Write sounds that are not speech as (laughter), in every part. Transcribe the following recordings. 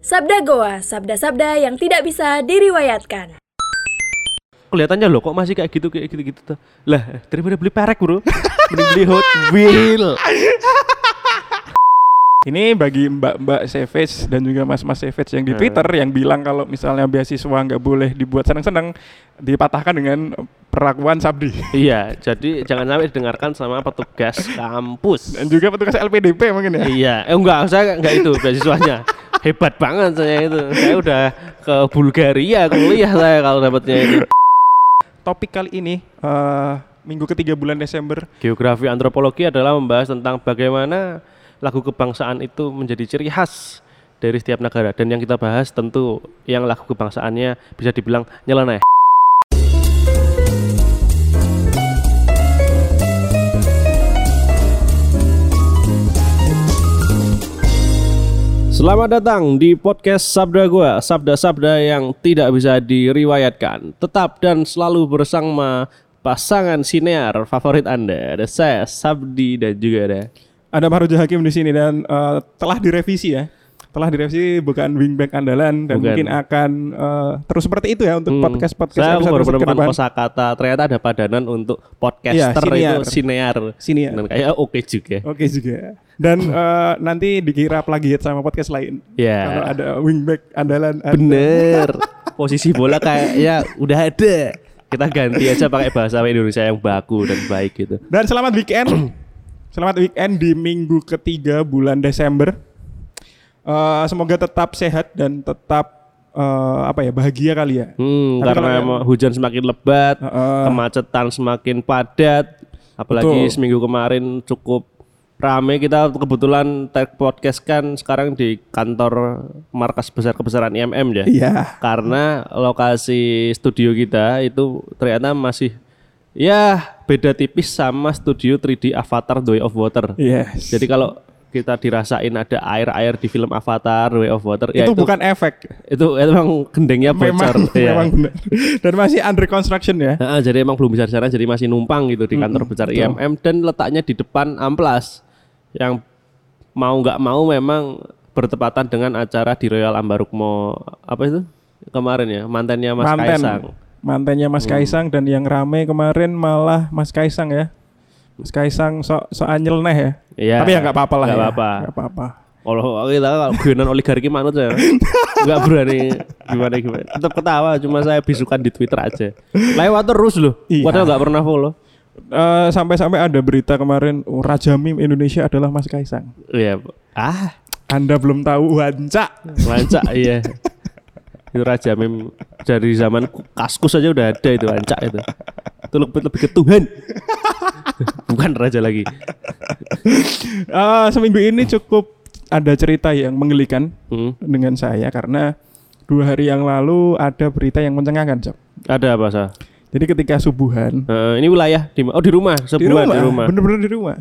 Sabda Goa, sabda-sabda yang tidak bisa diriwayatkan. Kelihatannya loh kok masih kayak gitu kayak gitu gitu tuh. Lah daripada beli perek bro, mending beli Hot Wheel. Ini bagi mbak-mbak Savage dan juga mas-mas Savage yang di Hmm. Twitter yang bilang kalau misalnya beasiswa nggak boleh dibuat seneng-seneng, dipatahkan dengan perlakuan Sabdi. Iya, jadi jangan sampai didengarkan sama petugas kampus. Dan juga petugas LPDP mungkin ya. Iya, eh enggak, saya enggak itu beasiswanya. Hebat banget saya itu. Saya udah ke Bulgaria kuliah saya kalau dapatnya itu. Topik kali ini eh, minggu ketiga bulan Desember Geografi antropologi adalah membahas tentang bagaimana lagu kebangsaan itu menjadi ciri khas dari setiap negara dan yang kita bahas tentu yang lagu kebangsaannya bisa dibilang nyeleneh. Selamat datang di podcast Sabda Gua, sabda-sabda yang tidak bisa diriwayatkan. Tetap dan selalu bersama pasangan sinear favorit Anda. Ada saya, Sabdi dan juga ada ada Maruja Hakim di sini dan eh, telah direvisi ya. Telah direvisi bukan wingback andalan dan Bukan. mungkin akan eh, terus seperti itu ya untuk Hmm, podcast-podcast saya episode baru menemukan kosakata ternyata ada padanan untuk podcaster Iya, itu sinear. Sini ya. Dan kayak oke juga. Oke juga. Dan eh, nanti dikira plagiat sama podcast lain. Ya. Kalau ada wingback andalan. ada. Bener. (laughs) Posisi bola kayak ya udah ada. Kita ganti aja pakai bahasa Indonesia yang baku dan baik gitu. Dan selamat weekend. Selamat weekend di minggu ketiga bulan Desember. Eh, semoga tetap sehat dan tetap eh, apa ya bahagia kali ya. Hmm, Tapi karena kalau yang- hujan semakin lebat, Heeh. kemacetan semakin padat, apalagi Betul. seminggu kemarin cukup rame kita kebetulan tag podcast kan sekarang di kantor markas besar kebesaran IMM ya. Iya. Karena lokasi studio kita itu ternyata masih ya beda tipis sama studio 3D Avatar The Way of Water. Yes. Jadi kalau kita dirasain ada air-air di film Avatar The Way of Water ya itu, itu bukan efek. itu, memang gendengnya bocor. Memang, (laughs) Iya. memang benar. Dan masih under construction ya. Nah, jadi emang belum bisa di sana, jadi masih numpang gitu di kantor besar betul. IMM dan letaknya di depan amplas yang mau nggak mau memang bertepatan dengan acara di Royal Ambarukmo apa itu kemarin ya mantannya Mas Manten. Kaisang. Mantannya Mas Hmm. Kaisang dan yang rame kemarin malah Mas Kaisang ya. Mas Kaisang so so nyeleneh ya. Iya. Tapi ya nggak apa-apa lah Nggak ya. apa-apa. Nggak apa-apa. Kalau kita kalau guyonan oligarki manut ya (laughs) nggak berani gimana gimana. Tetap ketawa, cuma saya bisukan di Twitter aja. Lewat terus loh. Iya. Padahal nggak pernah follow. Eh, sampai-sampai ada berita kemarin oh, Raja Meme Indonesia adalah Mas Kaisang. Iya. Ah, Anda belum tahu wancak. Lancak iya. (laughs) Itu raja mem dari zaman kaskus aja udah ada itu lancak itu. Itu lebih, lebih ke Tuhan. (laughs) Bukan raja lagi. Eh, seminggu ini cukup ada cerita yang menggelikan Hmm. dengan saya karena dua hari yang lalu ada berita yang mencengangkan, Cok. Ada apa sah? Jadi ketika subuhan Eh, ini wilayah di oh di rumah di sebulan rumah, di rumah. bener-bener di rumah.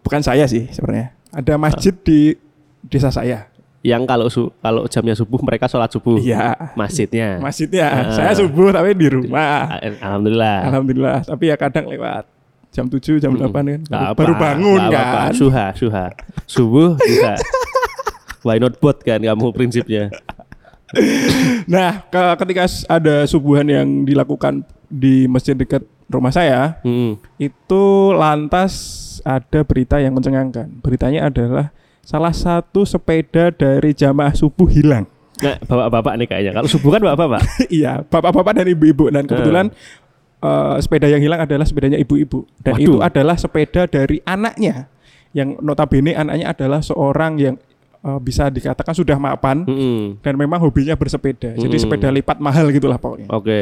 Bukan saya sih sebenarnya. Ada masjid di desa saya. Yang kalau su kalau jamnya subuh mereka sholat subuh. Iya. Masjidnya. Masjidnya. Ah. Saya subuh tapi di rumah. Al- Alhamdulillah. Alhamdulillah. Tapi ya kadang lewat jam 7, jam 8 kan. Nggak apa, Baru bangun apa-apa. kan. Suha, suha. Subuh bisa. Why not bot kan kamu prinsipnya. Nah, ke- ketika ada subuhan yang dilakukan di masjid dekat rumah saya, Hmm. itu lantas ada berita yang mencengangkan. Beritanya adalah salah satu sepeda dari jamaah subuh hilang. Nah, bapak-bapak nih kayaknya. Kalau subuh kan bapak-bapak. (laughs) iya, bapak-bapak dan ibu-ibu dan kebetulan eh, sepeda yang hilang adalah sepedanya ibu-ibu dan Waduh. itu adalah sepeda dari anaknya yang notabene anaknya adalah seorang yang eh, bisa dikatakan sudah mapan Hmm. dan memang hobinya bersepeda. Jadi Mm. sepeda lipat mahal gitulah pokoknya. Oke.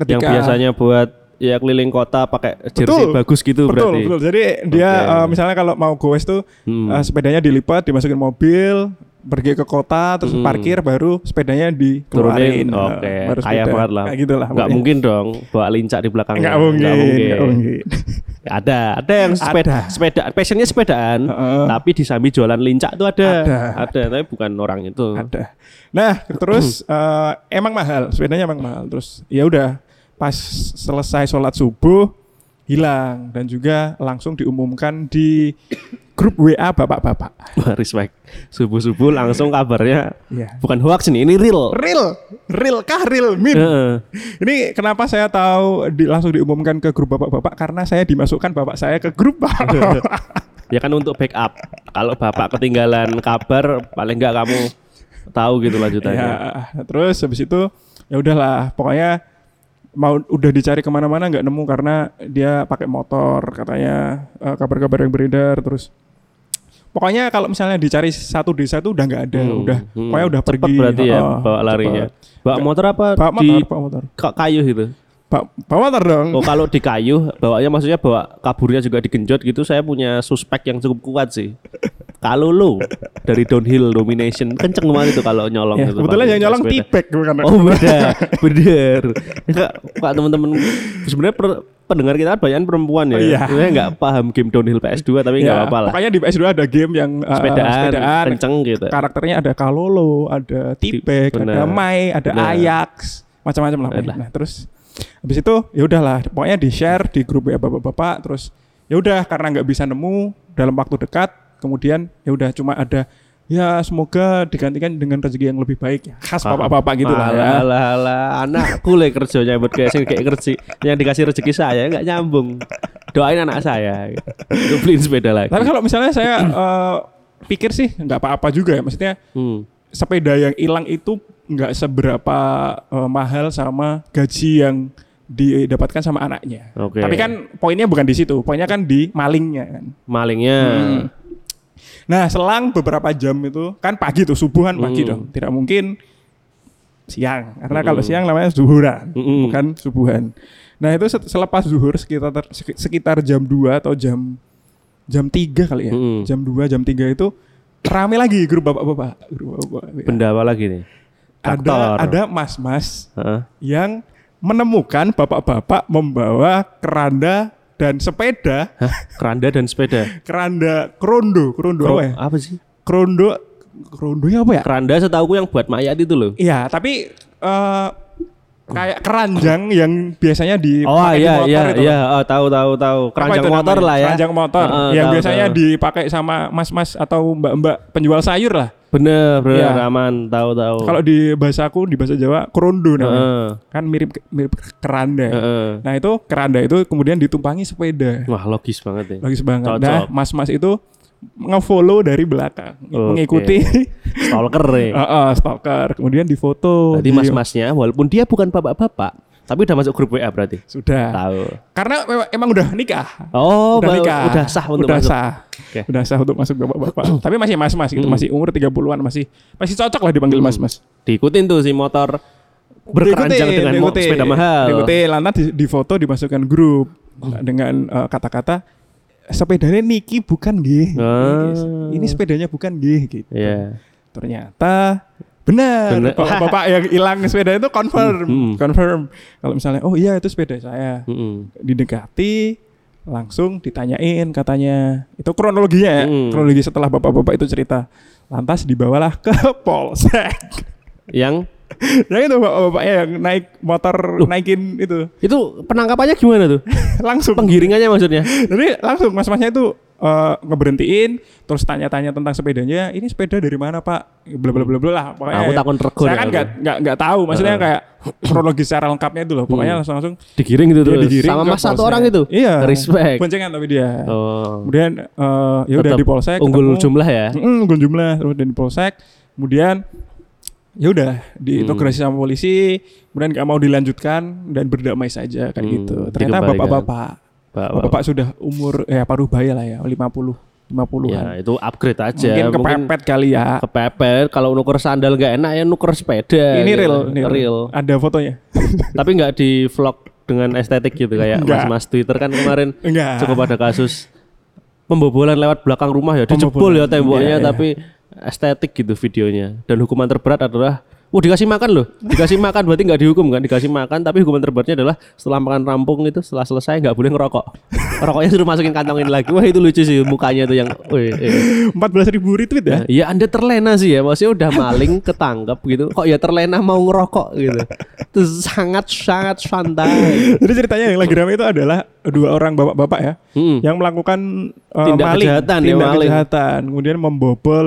Yang Ketika- biasanya buat ya keliling kota pakai jersey Betul. bagus gitu betul, berarti. betul. Jadi dia Oke. eh, misalnya kalau mau goes tuh Hmm. eh, sepedanya dilipat, dimasukin mobil, pergi ke kota, terus Hmm. parkir, baru sepedanya dikeluarin. eh, Oke. Kaya sepeda. banget lah. Kayak gitu lah. Nggak pokoknya. mungkin dong bawa lincak di belakangnya. Nggak mungkin. Nggak mungkin. nggak (laughs) mungkin. Ada, ada yang sepeda, Ada. sepeda, passionnya sepedaan, Heeh. tapi di samping jualan lincak tuh ada, Ada. tapi bukan orang itu. Ada. Nah, terus eh, emang mahal, sepedanya emang mahal. Terus ya udah pas selesai sholat subuh hilang dan juga langsung diumumkan di grup WA bapak-bapak. Wah, respect. Subuh-subuh langsung kabarnya Iya. bukan hoax nih, ini real. Real, real kah real min? Heeh. Ini kenapa saya tahu di, langsung diumumkan ke grup bapak-bapak karena saya dimasukkan bapak saya ke grup bapak. (laughs) ya kan untuk backup. Kalau bapak ketinggalan kabar, paling enggak kamu tahu gitu lanjutannya. ya, terus habis itu ya udahlah, pokoknya mau udah dicari ke mana-mana nggak nemu karena dia pakai motor katanya eh, kabar-kabar yang beredar terus. Pokoknya kalau misalnya dicari satu desa itu udah nggak ada, Hmm, udah hmm. pokoknya udah Cepet pergi. berarti ya Heeh, bawa larinya. cepet. Bawa motor apa Bawa motor, di bawa motor. ka- kayu gitu? Bawa, bawa motor dong. Oh kalau di kayu, bawanya maksudnya bawa kaburnya juga digenjot gitu. Saya punya suspek yang cukup kuat sih. Kalau lo dari downhill domination kenceng banget itu kalau nyolong Ya, itu. kebetulan yang nyolong tipek bukan. Oh beda, bener. Enggak, Pak teman-teman sebenarnya per- pendengar kita kan banyak perempuan ya. Oh, iya. Sebenarnya nggak paham game downhill PS2 tapi nggak Ya, apa-apa lah. Pokoknya di PS2 ada game yang uh, Sepedaan, kenceng gitu. Karakternya ada Kalolo, ada Tipek, ada Mai, ada Bener. Ajax, macam-macam lah. Nah, terus habis itu ya udahlah, pokoknya di-share di grup ya bapak-bapak terus ya udah karena nggak bisa nemu dalam waktu dekat, kemudian ya udah cuma ada ya semoga digantikan dengan rezeki yang lebih baik ya. Khas bapak-bapak gitu lah ya. Alah, alah, anakku le kerjanya buat kayak kayak kerja yang dikasih rezeki saya nggak nyambung. Doain anak saya. Itu beliin sepeda lagi. Tapi kalau misalnya saya eh, pikir sih nggak apa-apa juga ya, maksudnya Hmm. sepeda yang hilang itu nggak seberapa eh, mahal sama gaji yang didapatkan sama anaknya. Oke. Tapi kan poinnya bukan di situ, poinnya kan di malingnya kan. malingnya Hmm. Nah, selang beberapa jam itu kan pagi tuh subuhan pagi Hmm. dong. Tidak mungkin siang karena kalau siang namanya zuhuran, Hmm. bukan subuhan. Nah, itu selepas zuhur sekitar sek- sekitar jam 2 atau jam jam 3 kali ya. Hmm. Jam 2 jam 3 itu rame lagi grup bapak-bapak. Grup bapak-bapak. benda apa lagi nih? Ada Traktor. ada mas-mas Heeh. yang menemukan bapak-bapak membawa keranda dan sepeda, Hah? Keranda dan sepeda. (laughs) keranda krondo, krondo Kro- apa ya? apa sih? Krondo, krondonya apa ya? Keranda setauku yang buat mayat itu loh. Iya, tapi eh, kayak keranjang yang biasanya di Oh pakai di iya motor iya itu. iya, oh, tahu tahu tahu. Keranjang motor namanya? lah ya. Keranjang motor Heeh, yang tahu, biasanya tahu. dipakai sama mas-mas atau mbak-mbak penjual sayur lah. Bener bener Iya. aman tahu tahu. Kalau di bahasaku di bahasa Jawa krondo namanya. Heeh. Kan mirip mirip keranda. Heeh. Nah, itu keranda itu kemudian ditumpangi sepeda. Wah logis banget ya. Logis banget. Cocok. Nah, mas-mas itu ngefollow dari belakang, Oke. mengikuti Stalker nih. (laughs) Heeh, stalker, kemudian difoto. Berarti di- mas-masnya walaupun dia bukan bapak-bapak, tapi udah masuk grup WA berarti. sudah. Tahu. Karena emang udah nikah. Oh, udah nikah. udah sah untuk udah masuk. sah. Oke. Udah sah untuk masuk bapak-bapak. (clears throat) Tapi masih mas-mas gitu, Hmm. masih umur 30-an masih masih cocok lah dipanggil mas-mas. Diikutin tuh si motor berkeranjang Diikuti, dengan diikuti. sepeda mahal. Diikuti, lantas di, di foto dimasukkan grup dengan eh, kata-kata sepedanya Niki bukan nggih. Ah. Ini sepedanya bukan nggih gitu. Iya. Ternyata benar. Benar. Bapak-bapak yang hilang sepeda itu confirm, Hmm. confirm. Kalau misalnya oh iya itu sepeda saya. Mm-mm. Didekati langsung ditanyain katanya. Itu kronologinya ya. Hmm. Kronologi setelah bapak-bapak itu cerita. Lantas dibawalah ke (laughs) polsek. Yang (laughs) yang itu bapak-bapak yang naik motor naikin itu itu penangkapannya gimana tuh? (laughs) langsung. Penggiringannya maksudnya? Jadi langsung mas-masnya itu eh, ngeberhentiin terus tanya-tanya tentang sepedanya ini sepeda dari mana pak bla bla bla bla lah pokoknya Aku ya. takon rego saya nih kan nggak nggak nggak tahu maksudnya kayak kronologi secara lengkapnya itu loh pokoknya Hmm. langsung langsung Digiring gitu dia terus. digiring Sama mas satu orang itu. iya Respect. boncengan tapi dia Oh. kemudian eh, ya udah di polsek unggul ketemu. jumlah ya. Mm, unggul jumlah terus di polsek kemudian ya udah diintegrasi Hmm. sama polisi kemudian nggak mau dilanjutkan dan berdamai saja kayak Hmm, gitu ternyata dikembalikan. bapak-bapak Bapak, bapak sudah umur ya paruh baya lah ya 50 50-an Ya itu upgrade aja. mungkin kepepet kali ya kepepet. Kalau nuker sandal gak enak ya nuker sepeda. ini gitu. real, ini real. ada fotonya (laughs) Tapi nggak di vlog dengan estetik gitu kayak mas-mas Twitter kan kemarin enggak cukup ada kasus pembobolan lewat belakang rumah ya dijebol ya temboknya Iya, iya. tapi estetik gitu videonya dan hukuman terberat adalah Wah dikasih makan loh, dikasih makan berarti nggak dihukum kan? Dikasih makan tapi hukuman terberatnya adalah setelah makan rampung itu setelah selesai nggak boleh ngerokok. rokoknya suruh masukin kantongin lagi. Wah itu lucu sih mukanya tuh yang. Wih, eh. 14 ribu retweet ya. Iya anda terlena sih ya, maksudnya udah maling ketangkep gitu. Kok ya terlena mau ngerokok gitu. Itu sangat sangat santai. Jadi ceritanya yang lagi ramai itu adalah dua orang bapak-bapak ya Hmm. yang melakukan uh, Tindak maling, kejahatan ya, tindak maling. kejahatan, kemudian membobol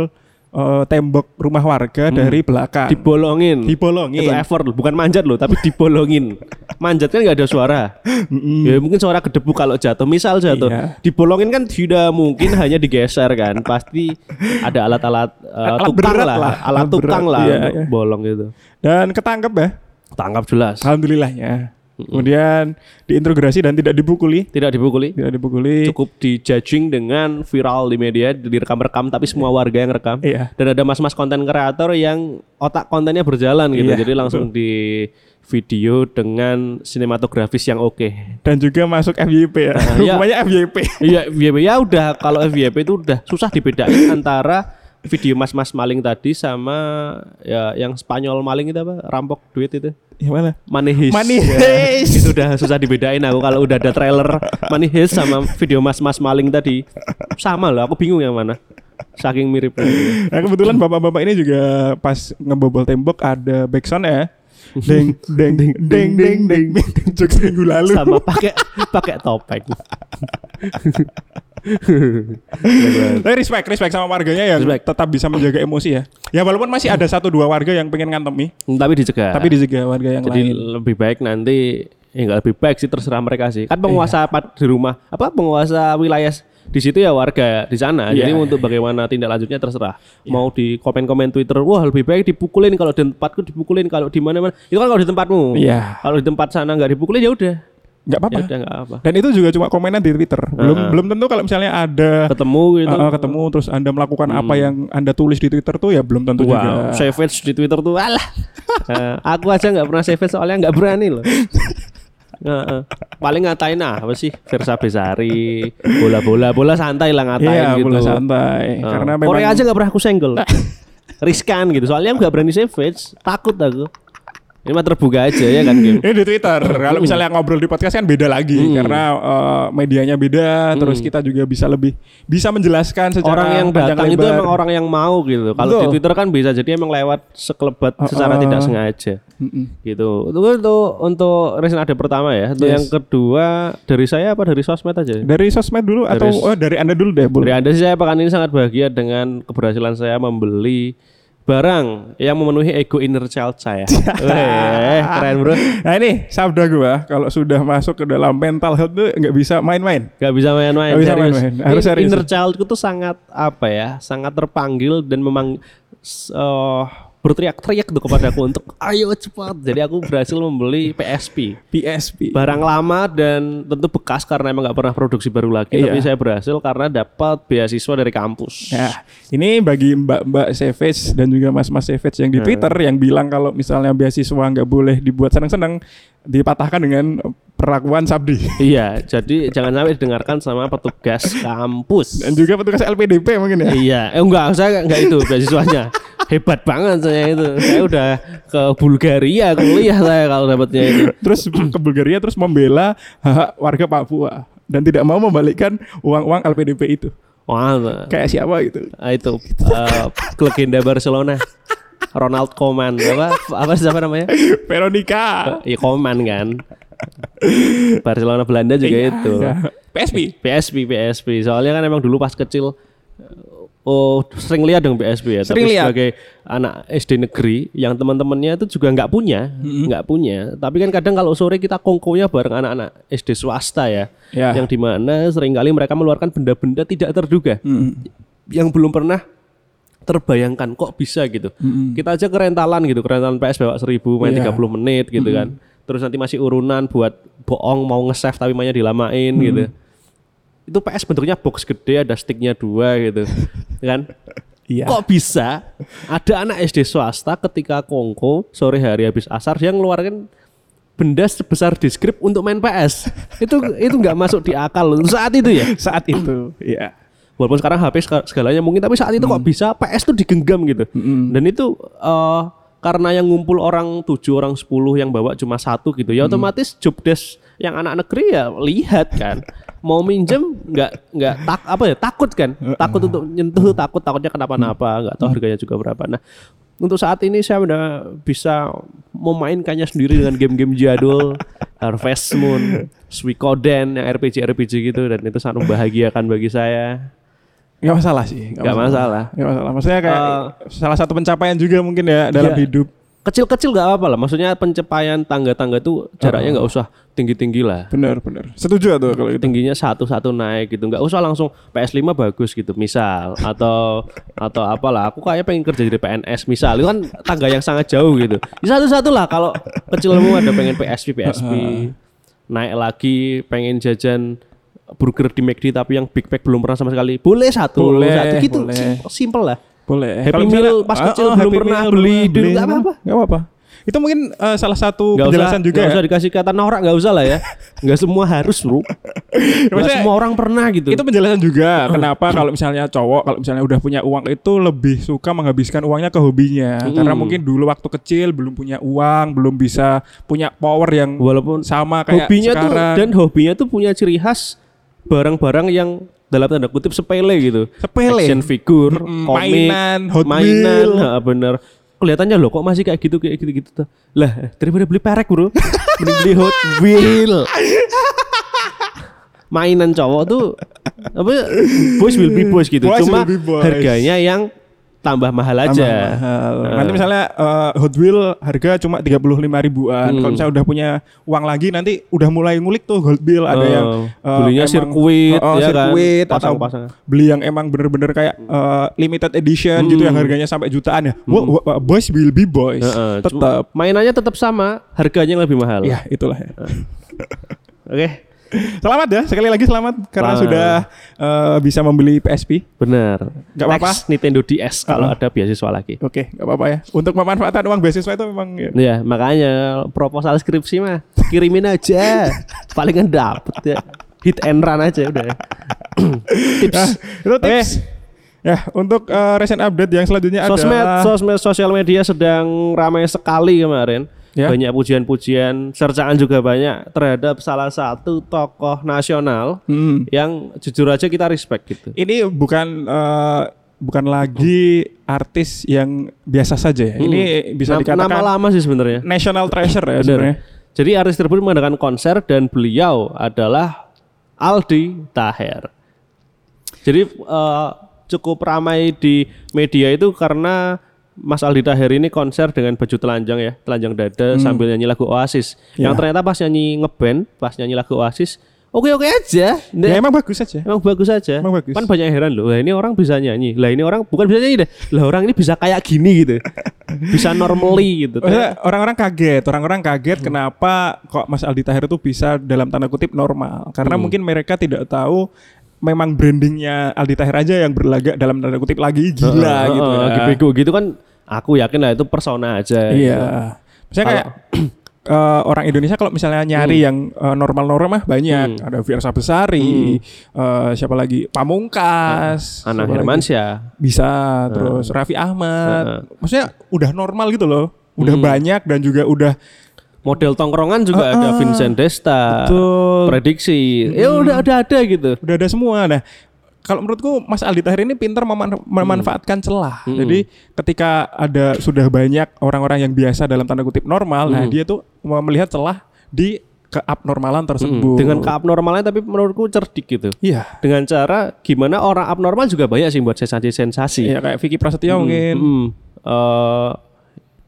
uh, tembok rumah warga dari belakang. Hmm. Dibolongin. Dibolongin. Itu effort loh, bukan manjat loh, tapi dibolongin. manjat kan nggak ada suara. ya mungkin suara gedebuk kalau jatuh. Misal jatuh, Iya. dibolongin kan tidak mungkin hanya digeser kan. Pasti ada alat-alat uh, Alat tukang berat lah, lah, alat alat tukang berat, lah iya, iya. bolong itu. Dan ketangkep ya. Tangkap jelas. Alhamdulillahnya. Kemudian diintegrasi dan tidak dipukuli, Tidak dipukuli. tidak dipukuli. Cukup dijudging dengan viral di media, direkam-rekam tapi semua warga yang rekam. Iya. Dan ada mas-mas konten kreator yang otak kontennya berjalan gitu. Iya, Jadi langsung di video dengan sinematografis yang oke. Dan juga masuk FYP ya. iya. Hukumannya FYP. Iya, FYP ya udah kalau FYP itu udah susah dibedain antara video mas-mas maling tadi sama ya yang Spanyol maling itu apa? Rampok duit itu. Yang mana? Heist. Money Ya, itu udah susah dibedain aku kalau udah ada trailer Money Heist sama video mas-mas maling tadi. Sama loh, aku bingung yang mana. Saking miripnya. Nah kebetulan bapak-bapak ini juga pas ngebobol tembok ada backsound ya. Deng deng deng deng deng deng deng jokes minggu lalu. Sama pakai pakai topeng. Tapi respect, respect sama warganya yang Respect. tetap bisa menjaga emosi ya. Ya walaupun masih ada satu dua warga yang pengen ngantemi, Tapi dicegah. tapi dijaga warga yang Jadi lain. lebih baik nanti ya lebih baik sih terserah mereka sih. Kan penguasa apa di rumah apa penguasa wilayah di situ ya warga di sana. Jadi Iya. untuk bagaimana tindak lanjutnya terserah. Mau di komen-komen Twitter, wah lebih baik dipukulin kalau di tempatku dipukulin kalau di mana-mana. Itu kan kalau di tempatmu. Iya. Kalau di tempat sana nggak dipukulin ya udah. Nggak apa-apa. Ya apa. Dan itu juga cuma komenan di Twitter. Belum belum tentu kalau misalnya ada Ketemu gitu. uh, uh, ketemu terus Anda melakukan apa yang Anda tulis di Twitter tuh ya belum tentu Wow, juga. savage di Twitter tuh alah. Eh, aku aja nggak pernah savage soalnya nggak berani loh. Heeh. paling ngatain apa sih Versa Besari, bola-bola, bola santai lah ngatain Iya, gitu. bola santai. Eh, Karena memang Korea aja nggak pernah aku senggol. (laughs) Riskan gitu. Soalnya nggak berani savage, takut aku. Ini mah terbuka aja ya kan Kim. (laughs) Ini di Twitter. Kalau misalnya ngobrol di podcast kan beda lagi Hmm. karena uh, medianya beda, terus kita juga bisa lebih bisa menjelaskan secara Orang yang datang itu lebar. emang orang yang mau gitu. Kalau di. Twitter kan bisa jadi emang lewat sekelebat uh. secara tidak sengaja. Mm-mm. gitu. Itu untuk untuk reason ada pertama ya. Untuk Yes. yang kedua dari saya apa dari sosmed aja? Dari sosmed dulu atau Dari- oh dari Anda dulu deh, Bu. Dari Anda sih saya pekan ini sangat bahagia dengan keberhasilan saya membeli barang yang memenuhi ego inner child saya. (laughs) Weh, keren bro. Nah ini sabda gua kalau sudah masuk ke dalam mental health tuh nggak bisa main-main. Gak bisa main-main. Nggak bisa main-main. Harus serius. Inner childku tuh sangat apa ya? Sangat terpanggil dan memang eh, berteriak-teriak tuh kepadaku untuk (laughs) ayo cepat. Jadi aku berhasil membeli PSP. PSP. barang lama dan tentu bekas karena emang nggak pernah produksi baru lagi Iya. tapi saya berhasil karena dapat beasiswa dari kampus Nah, ini bagi mbak-mbak Savage dan juga mas-mas Savage yang di Hmm. Twitter yang bilang kalau misalnya beasiswa nggak boleh dibuat senang-senang, dipatahkan dengan perlakuan Sabdi. (laughs) iya jadi jangan sampai didengarkan sama petugas kampus Dan juga petugas LPDP mungkin ya. iya eh enggak saya enggak itu beasiswanya (laughs) hebat banget saya itu saya udah ke Bulgaria kuliah saya kalau dapatnya itu Terus (clears throat) ke Bulgaria terus membela hak warga Papua dan tidak mau membalikkan uang-uang LPDP itu. wah Kayak siapa gitu. ah, itu eh, legenda Barcelona Ronald Koeman apa apa siapa namanya Veronica. ya Koeman kan Barcelona Belanda juga Iya, itu iya. PSP. PSP PSP soalnya kan emang dulu pas kecil oh sering lihat dong PSP ya Sering tapi lihat. sebagai anak SD negeri yang teman-temannya itu juga nggak punya nggak punya tapi kan kadang kalau sore kita kongkonya bareng anak-anak SD swasta ya Ya. yang di mana sering kali mereka mengeluarkan benda-benda tidak terduga Mm. yang belum pernah terbayangkan kok bisa gitu kita aja kerentalan gitu kerentalan PS bawa 1000 main Iya. 30 menit gitu kan terus nanti masih urunan buat bohong mau nge-save tapi mainnya dilamain gitu itu PS bentuknya box gede ada sticknya dua gitu (laughs) kan? Iya. kok bisa? Ada anak SD swasta ketika kongko sore hari habis asar dia ngeluarkan benda sebesar deskrip untuk main PS itu itu nggak masuk di akal loh. saat itu ya? (laughs) Saat itu, iya. walaupun sekarang HP segalanya mungkin tapi saat itu kok bisa PS tuh digenggam gitu. Dan itu eh, karena yang ngumpul orang tujuh orang 10 yang bawa cuma satu gitu ya otomatis job desk yang anak negeri ya lihat kan (laughs) mau minjem nggak nggak tak apa ya takut kan takut untuk nyentuh takut takutnya kenapa-napa nggak tahu harganya juga berapa nah untuk saat ini saya udah bisa memainkannya sendiri dengan game-game jadul (laughs) Harvest Moon, Suikoden yang RPG RPG gitu dan itu sangat membahagiakan bagi saya. Nggak masalah sih. Nggak masalah. Nggak masalah. Maksudnya kayak Eh, salah satu pencapaian juga mungkin ya dalam Iya. hidup. Kecil-kecil nggak apa-apa lah. Maksudnya pencapaian tangga-tangga tuh jaraknya nggak usah tinggi-tinggi lah. Bener bener. Setuju tuh kalau itu. tingginya satu-satu naik gitu nggak usah langsung PS5 bagus gitu misal atau atau apalah aku kayak pengen kerja jadi PNS misal itu kan tangga yang sangat jauh gitu di satu-satu lah kalau kecilmu ada pengen PSP PSP naik lagi pengen jajan burger di McD tapi yang Big Mac belum pernah sama sekali boleh satu Boleh, satu gitu boleh. simple, simple lah Boleh. Happy Kalau Meal pas Ah, kecil oh, belum pernah Meal beli dulu, nggak apa-apa. Nggak apa-apa. Itu mungkin eh, salah satu usah penjelasan juga nggak ya. usah dikasih kata norak nggak usah lah ya nggak semua harus bro (laughs) nggak Maksudnya- semua orang pernah gitu Itu penjelasan juga kenapa kalau misalnya cowok kalau misalnya udah punya uang itu lebih suka menghabiskan uangnya ke hobinya karena mungkin dulu waktu kecil belum punya uang, belum bisa punya power yang walaupun sama kayak hobinya tuh sekarang. dan hobinya tuh punya ciri khas barang-barang yang dalam tanda kutip sepele gitu. Sepele. Action figure, Mm-mm, komik, mainan, Hot mainan, ha, bener. Kelihatannya loh kok masih kayak gitu kayak gitu-gitu tuh. Lah, daripada beli perek, Bro. (laughs) Mending beli Hot Wheel. Mainan cowok tuh apa ya, boys will be boys gitu. Boys Cuma be boys. harganya yang tambah mahal aja. Tambah mahal. Nah. Nanti misalnya eh, Hot Wheel harga cuma 35 ribuan. Hmm. Kalau misalnya udah punya uang lagi nanti udah mulai ngulik tuh Hot Wheel ada Oh, yang eh, belinya emang- sirkuit, oh, oh, ya kan? sirkuit atau Pasang-pasang. beli yang emang bener-bener kayak eh, limited edition gitu Hmm. yang harganya sampai jutaan ya. Wah, boys will be boys. Heeh, cuma Tetap. mainannya tetap sama, harganya yang lebih mahal. Ya, itulah ya. Oke, Selamat ya, sekali lagi selamat karena Selamat. sudah eh, bisa membeli PSP. benar. Nggak apa-apa. Nintendo DS kalau Uh-uh. ada beasiswa lagi. Oke, nggak apa-apa ya. Untuk memanfaatkan uang beasiswa itu memang ya. Ya, makanya proposal skripsi mah kirimin aja. (laughs) Palingan dapet ya. Hit and run aja udah. (clears throat) Tips. Nah, itu tips. Ya, untuk eh, recent update yang selanjutnya Sosmed, adalah sosmed, sosial media sedang ramai sekali kemarin. Ya. Banyak pujian-pujian, cercaan juga banyak terhadap salah satu tokoh nasional Hmm. yang jujur aja kita respect gitu. ini bukan eh, bukan lagi artis yang biasa saja ya. Ini bisa dikatakan nama lama sih sebenarnya. national treasure ya sebenarnya. Jadi artis tersebut mengadakan konser dan beliau adalah Aldi Taher. Jadi eh, cukup ramai di media itu karena Mas Aldi Taher ini konser dengan baju telanjang ya, telanjang dada sambil nyanyi lagu Oasis. Yang Ya. ternyata pas nyanyi ngeband, pas nyanyi lagu Oasis, oke-oke aja. Ya Nggak- emang bagus saja. Emang bagus aja. Emang bagus. Kan banyak yang heran loh. Lah ini orang bisa nyanyi. Lah ini orang bukan bisa nyanyi deh. Lah orang ini bisa kayak gini gitu. bisa normally gitu. Orang-orang kaget, orang-orang kaget kenapa kok Mas Aldi Tahir itu bisa dalam tanda kutip normal. Karena mungkin mereka tidak tahu memang brandingnya Aldi Tahir aja yang berlagak dalam tanda kutip lagi gila Heeh, gitu heeh, ya. bego gitu kan aku yakin lah itu persona aja Iya. gitu. Misalnya kayak (clears throat) eh, orang Indonesia kalau misalnya nyari yang eh, normal-normal mah banyak. Ada Fiersa Besari, eh, siapa lagi? Pamungkas, lagi? Hermansyah bisa, terus Raffi Ahmad. Heeh. Maksudnya udah normal gitu loh. Udah banyak dan juga udah model tongkrongan juga ada Vincent Desta Betul. prediksi ya udah ada ada gitu udah ada semua. Nah, kalau menurutku Mas Aldi Tahir ini pintar meman- memanfaatkan celah. Jadi ketika ada sudah banyak orang-orang yang biasa dalam tanda kutip normal, nah dia tuh melihat celah di keabnormalan tersebut. dengan keabnormalnya tapi menurutku cerdik gitu Iya. dengan cara gimana orang abnormal juga banyak sih buat sensasi-sensasi Iya kayak Vicky Prasetyo mungkin. Hmm, eh,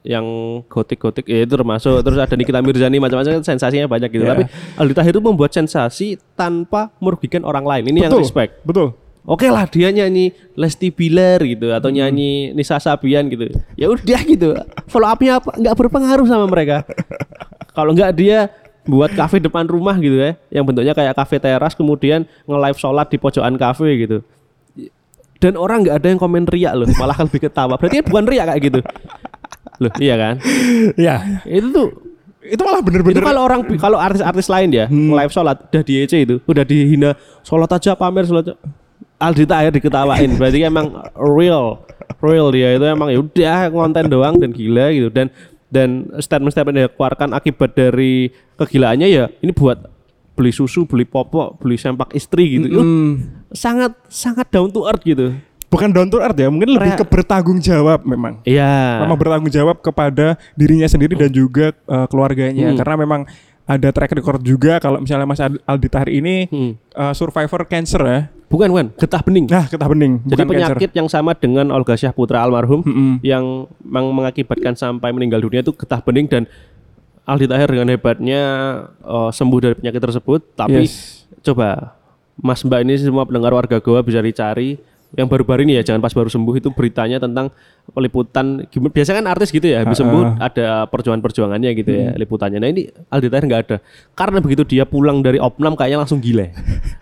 yang gotik-gotik ya itu termasuk terus ada Nikita Mirzani macam-macam sensasinya banyak gitu. Iya. Tapi Aldi Tahir itu membuat sensasi tanpa merugikan orang lain. Ini yang Betul. respect. Betul. Oke lah dia nyanyi Lesti Bilar gitu atau nyanyi Nisa Sabian gitu. Ya udah gitu. Follow up-nya apa nggak berpengaruh sama mereka. Kalau nggak dia buat kafe depan rumah gitu ya, yang bentuknya kayak kafe teras kemudian nge-live sholat di pojokan kafe gitu. Dan orang nggak ada yang komen riak loh, malah lebih ketawa. Berarti kan bukan riak kayak gitu. Loh, iya kan? (laughs) Iya. Itu tuh Itu malah itu bener-bener kalau orang kalau artis-artis lain ya live sholat udah di EC itu udah dihina sholat aja pamer sholat aja. Aldi Tahir diketawain (laughs) berarti emang real real dia itu emang ya udah konten doang dan gila gitu dan dan statement-statement yang dikeluarkan akibat dari kegilaannya ya ini buat beli susu, beli popok, beli sempak istri gitu. Itu Hmm. sangat sangat down to earth gitu. Bukan down to earth ya, mungkin lebih ke bertanggung jawab memang. Iya. Memang bertanggung jawab kepada dirinya sendiri dan juga eh, keluarganya Hmm. karena memang ada track record juga kalau misalnya Mas Al- Aldi Tahir ini Hmm. eh, survivor cancer ya. Bukan, bukan, getah bening. Nah, getah bening, Jadi bukan penyakit yang sama dengan Olga Syahputra almarhum Mm-mm. yang memang mengakibatkan sampai meninggal dunia itu getah bening dan Aldi Tahir dengan hebatnya eh, sembuh dari penyakit tersebut. Tapi Yes. coba Mas Mbak ini semua pendengar warga Goa bisa dicari yang baru-baru ini ya jangan pas baru sembuh itu beritanya tentang peliputan. Biasanya kan artis gitu ya habis sembuh ada perjuangan-perjuangannya gitu ya liputannya. Nah ini Aldi Tahir nggak ada. Karena begitu dia pulang dari opnam kayaknya langsung gila.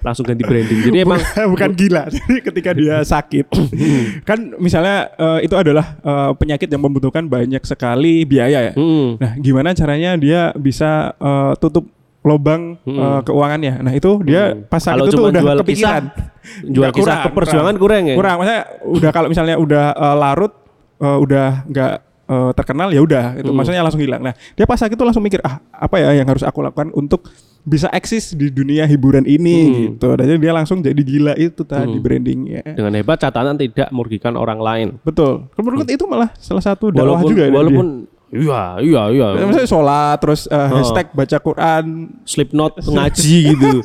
Langsung ganti branding. Jadi (laughs) emang bukan gila. Jadi ketika dia sakit, kan misalnya eh, itu adalah eh, penyakit yang membutuhkan banyak sekali biaya ya. hmm, Nah, gimana caranya dia bisa eh, tutup lobang eh, keuangannya? Nah, itu dia pas sakit Kalau itu cuma udah jual kepikiran. kisah, jual kisah keperjuangan kurang ya? Kurang, maksudnya udah kalau misalnya udah eh, larut, eh, udah nggak eh, terkenal ya udah, itu Hmm. maksudnya langsung hilang. Nah, dia pas sakit itu langsung mikir, ah apa ya yang harus aku lakukan untuk bisa eksis di dunia hiburan ini Hmm. gitu. Dan dia langsung jadi gila itu tadi brandingnya. dengan hebat catatan tidak merugikan orang lain Betul. Menurut itu malah salah satu dakwah walaupun juga ya walaupun iya iya iya. Maksudnya sholat terus eh, Oh. hashtag baca Quran Slipknot ngaji gitu (laughs)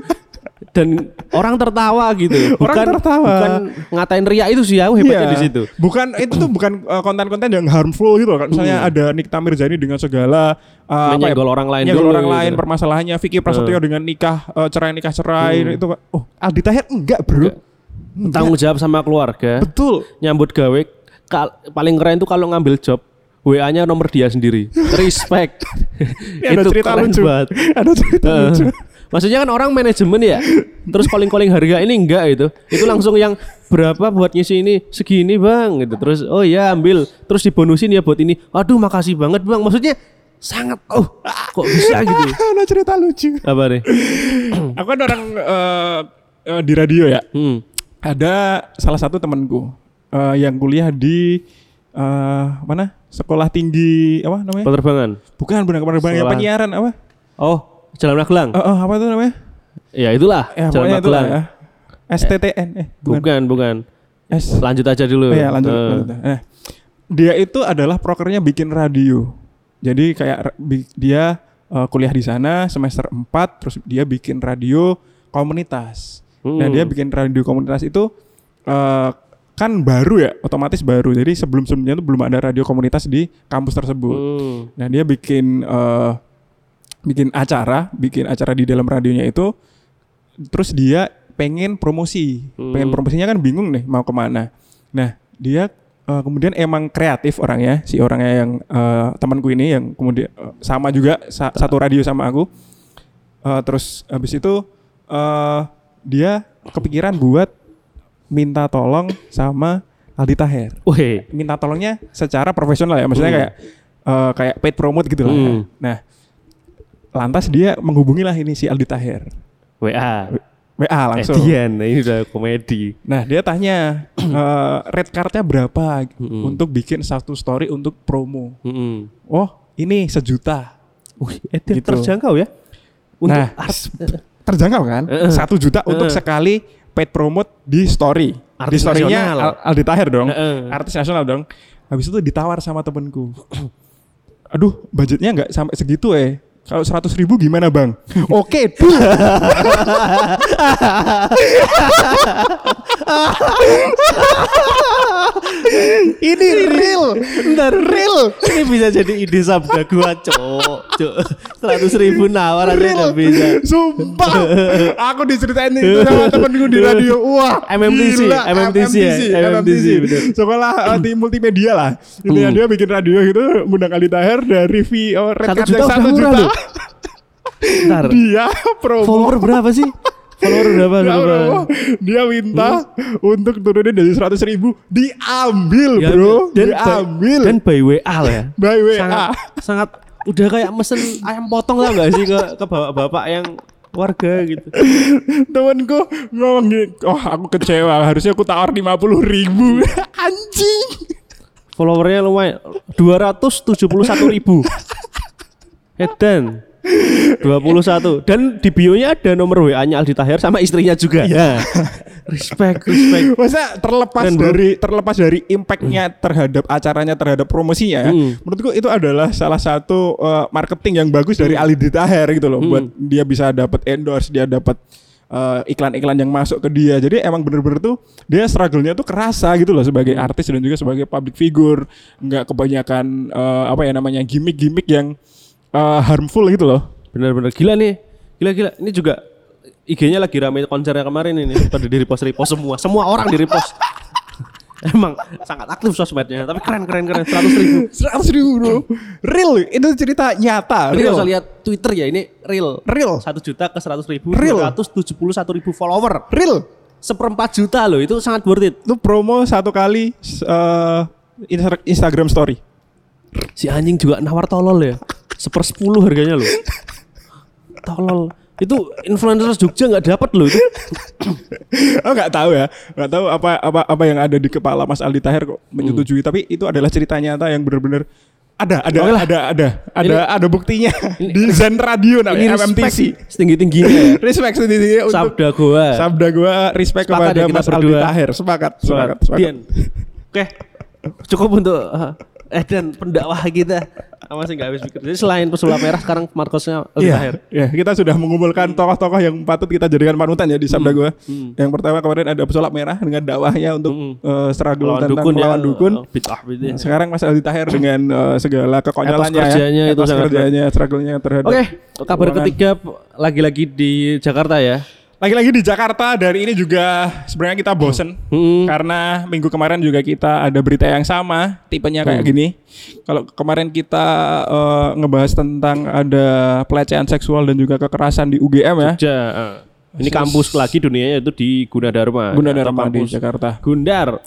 dan orang tertawa gitu Orang bukan tertawa. bukan ngatain ria itu sih ya hebatnya Iya. di situ Bukan itu tuh bukan uh, konten-konten yang harmful gitu loh. Kan Misalnya ada Nikita Mirzani dengan segala uh, apa ya, orang lain dulu orang gitu. lain permasalahannya Vicky Prasetyo dengan nikah uh, cerai nikah cerai itu oh Aldi Tahir enggak, Bro. Enggak. tanggung jawab sama keluarga Betul. nyambut gawe kal- paling keren tuh kalau ngambil job WA-nya nomor dia sendiri respect (laughs) Ini ada cerita keren lucu. banget. (laughs) Ada cerita Heeh. lucu. Maksudnya kan orang manajemen ya, terus calling calling harga ini enggak itu, itu langsung yang berapa buat ngisi ini segini bang, gitu. Terus oh ya ambil, terus dibonusin ya buat ini. Aduh makasih banget bang. Maksudnya sangat oh kok bisa (laughs) gitu? ada cerita lucu. Apa nih? (clears throat) Aku kan orang uh, uh, di radio ya. Hmm. Ada salah satu temanku uh, yang kuliah di uh, mana? Sekolah tinggi apa namanya? Penerbangan. Bukan bukan penerbangan ya Sekolah. penyiaran apa? Oh Jalan Magelang. Eh, eh, apa itu namanya? Ya itulah Ya, Jalan Magelang. ya. STTN eh bukan. Bukan bukan. S. Lanjut aja dulu. Oh, ya, lanjut, Eh. lanjut. Eh, dia itu adalah prokernya bikin radio. Jadi kayak dia eh, kuliah di sana semester 4 terus dia bikin radio komunitas. Nah, Hmm. dia bikin radio komunitas itu eh, kan baru ya, otomatis baru. Jadi sebelum-sebelumnya itu belum ada radio komunitas di kampus tersebut. Hmm. Nah, dia bikin eh, bikin acara, bikin acara di dalam radionya itu terus dia pengen promosi. Pengen Hmm. promosinya kan bingung nih mau ke mana. Nah, dia eh, kemudian emang kreatif orangnya, si orangnya yang eh, temanku ini yang kemudian eh, sama juga sa- satu radio sama aku. Eh, terus habis itu eh dia kepikiran buat minta tolong sama Aldi Taher Wih. minta tolongnya secara profesional ya maksudnya Hmm. kayak eh, kayak paid promote gitu lah ya. Hmm. nah lantas dia menghubungi lah ini si Aldi Taher WA. WA langsung Edian, nah ini udah komedi. nah dia tanya (clears throat) eh, red cardnya berapa Hmm. untuk bikin satu story untuk promo Hmm. oh ini sejuta Wih, Edian Gitu. terjangkau ya. Untuk nah terjangkau kan satu juta untuk sekali paid promote di story. Di Artis storynya nasional. Al- Aldi Taher dong. Heeh. artis nasional dong. Habis itu ditawar sama temenku. Aduh budgetnya nggak sampai segitu eh kalau seratus ribu gimana bang (laughs) oke tuh ini real Bentar, real. Ini bisa jadi ide sabda gua, cok. Cok. Seratus ribu nawar aja nggak bisa. Sumpah Aku diceritain itu (laughs) sama temenku di radio Wah MMTC, gila. MMTC ya, MMTC. Sekolah uh, di multimedia lah Ini Hmm. dia bikin radio gitu Ngundang Ali Tahir Dari V oh, Red Satu juta satu juta. Bentar, Dia promo follower berapa sih? Follower berapa? Dia berapa? Dia minta Untuk turunin dari 100 ribu Diambil Ya, bro dan Diambil Dan by WA lah ya. By WA Sangat, sangat udah kayak mesen ayam potong lah nggak sih ke ke bapak-bapak yang warga gitu. Temenku ngomong gini Oh aku kecewa Harusnya aku tawar 50 ribu (laughs) Anjing Followernya lumayan 271 ribu. (laughs) Edan. 21 dan di bio-nya ada nomor WA-nya Aldi Tahir sama istrinya juga. Iya. respect, respect. Masa terlepas Keren, bro. dari terlepas dari impactnya terhadap acaranya terhadap promosinya ya. Hmm. Menurutku itu adalah salah satu uh, marketing yang bagus dari Ali Taher gitu loh. Hmm. Buat dia bisa dapat endorse, dia dapat uh, iklan-iklan yang masuk ke dia. Jadi emang bener-bener tuh dia struggle-nya tuh kerasa gitu loh sebagai Hmm. artis dan juga sebagai public figure. Nggak kebanyakan uh, apa ya namanya gimmick-gimmick yang uh, harmful gitu loh. Bener-bener gila nih. Gila-gila. Ini juga IG-nya lagi rame konsernya kemarin ini. Pada di repost repost semua. Semua orang di repost. (laughs) Emang sangat aktif sosmednya. Tapi keren keren keren. Seratus ribu. Seratus ribu bro. Real, itu cerita nyata. Real. usah lihat Twitter ya ini real. Real. Satu juta ke seratus ribu. Real. Ratus tujuh puluh satu ribu follower. Real. Seperempat juta loh. Itu sangat worth it. Itu promo satu kali uh, Insta- Instagram story. Si anjing juga nawar tolol ya. Sepersepuluh harganya loh. Tolol. Itu influencer Jogja nggak dapat loh itu. oh nggak tahu ya, nggak tahu apa apa apa yang ada di kepala Mas Aldi Tahir kok menyetujui. Tapi itu adalah cerita nyata yang benar-benar ada ada ada ada ada Ini- ada buktinya ini- di Zen Radio namanya MMTC. setinggi tingginya ya. Respect sendiri untuk Sabda gua. Sabda gua respect Sepakat kepada ya Mas Aldi berdua. Tahir. Sepakat, sepakat, Sepakat. sepakat. Oke. Cukup untuk uh, eh dan pendakwah kita. Masih nggak habis pikir. Jadi selain pesulap merah sekarang Marcosnya Iya, Tahir. iya, kita sudah mengumpulkan tokoh-tokoh yang patut kita jadikan panutan ya di Sabda gua. Yang pertama kemarin ada pesulap merah dengan dakwahnya untuk Hmm. eh, struggle Lawan tentang dukun ya. melawan dukun. uh, Bid'ah bid'ah. Sekarang Mas Aldi Tahir dengan eh, segala kekonyolannya Etos kerjanya ya. itu kerjanya, struggle-nya terhadap Oke, kabar keuangan. ketiga lagi-lagi di Jakarta ya. Lagi-lagi di Jakarta dari ini juga sebenarnya kita bosen Hmm. karena minggu kemarin juga kita ada berita yang sama tipenya kayak Hmm. gini. Kalau kemarin kita eh, ngebahas tentang ada pelecehan seksual dan juga kekerasan di UGM ya. Jogja. uh. Ini kampus lagi dunianya itu di Gunadarma. Gunadarma di Jakarta. Gundar.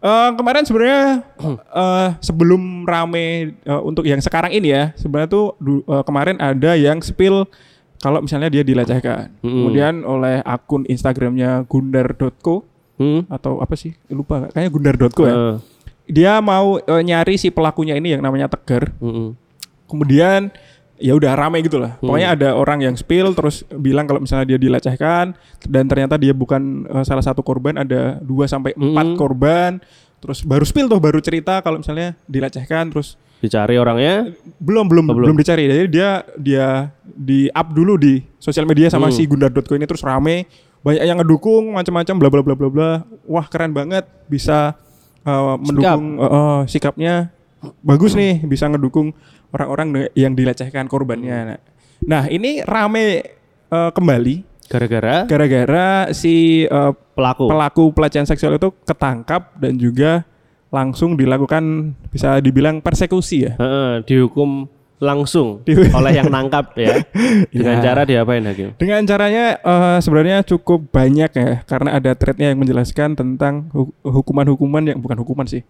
Eh, kemarin sebenarnya eh, sebelum rame eh, untuk yang sekarang ini ya, sebenarnya tuh eh, kemarin ada yang spill kalau misalnya dia dilecehkan. Mm-mm. Kemudian oleh akun Instagramnya gundar.co Hmm. atau apa sih? Lupa kayaknya gundar.co ya. Uh, Dia mau eh, nyari si pelakunya ini yang namanya Tegar. mm-mm. Kemudian ya udah rame gitu lah. Hmm. Pokoknya ada orang yang spill terus bilang kalau misalnya dia dilecehkan dan ternyata dia bukan eh, salah satu korban, ada 2 sampai 4 Hmm. korban. Terus baru spill tuh baru cerita kalau misalnya dilecehkan terus Dicari orangnya. belum belum Oh, belum. belum. dicari. Jadi dia dia di up dulu di sosial media sama Hmm. si gundar.co ini terus rame. Banyak yang ngedukung macam-macam bla bla bla bla bla. Wah, keren banget bisa eh, mendukung eh, eh, sikapnya bagus nih bisa ngedukung orang-orang yang dilecehkan korbannya. Nah, nah, ini rame eh, kembali Gara-gara gara-gara si eh, pelaku. pelaku pelecehan seksual itu ketangkap dan juga langsung dilakukan bisa dibilang persekusi ya. Heeh, dihukum langsung (laughs) oleh yang nangkap ya. (laughs) Dengan Ya. cara diapain hakim? Dengan caranya eh, sebenarnya cukup banyak ya karena ada threadnya yang menjelaskan tentang hu- hukuman-hukuman yang bukan hukuman sih.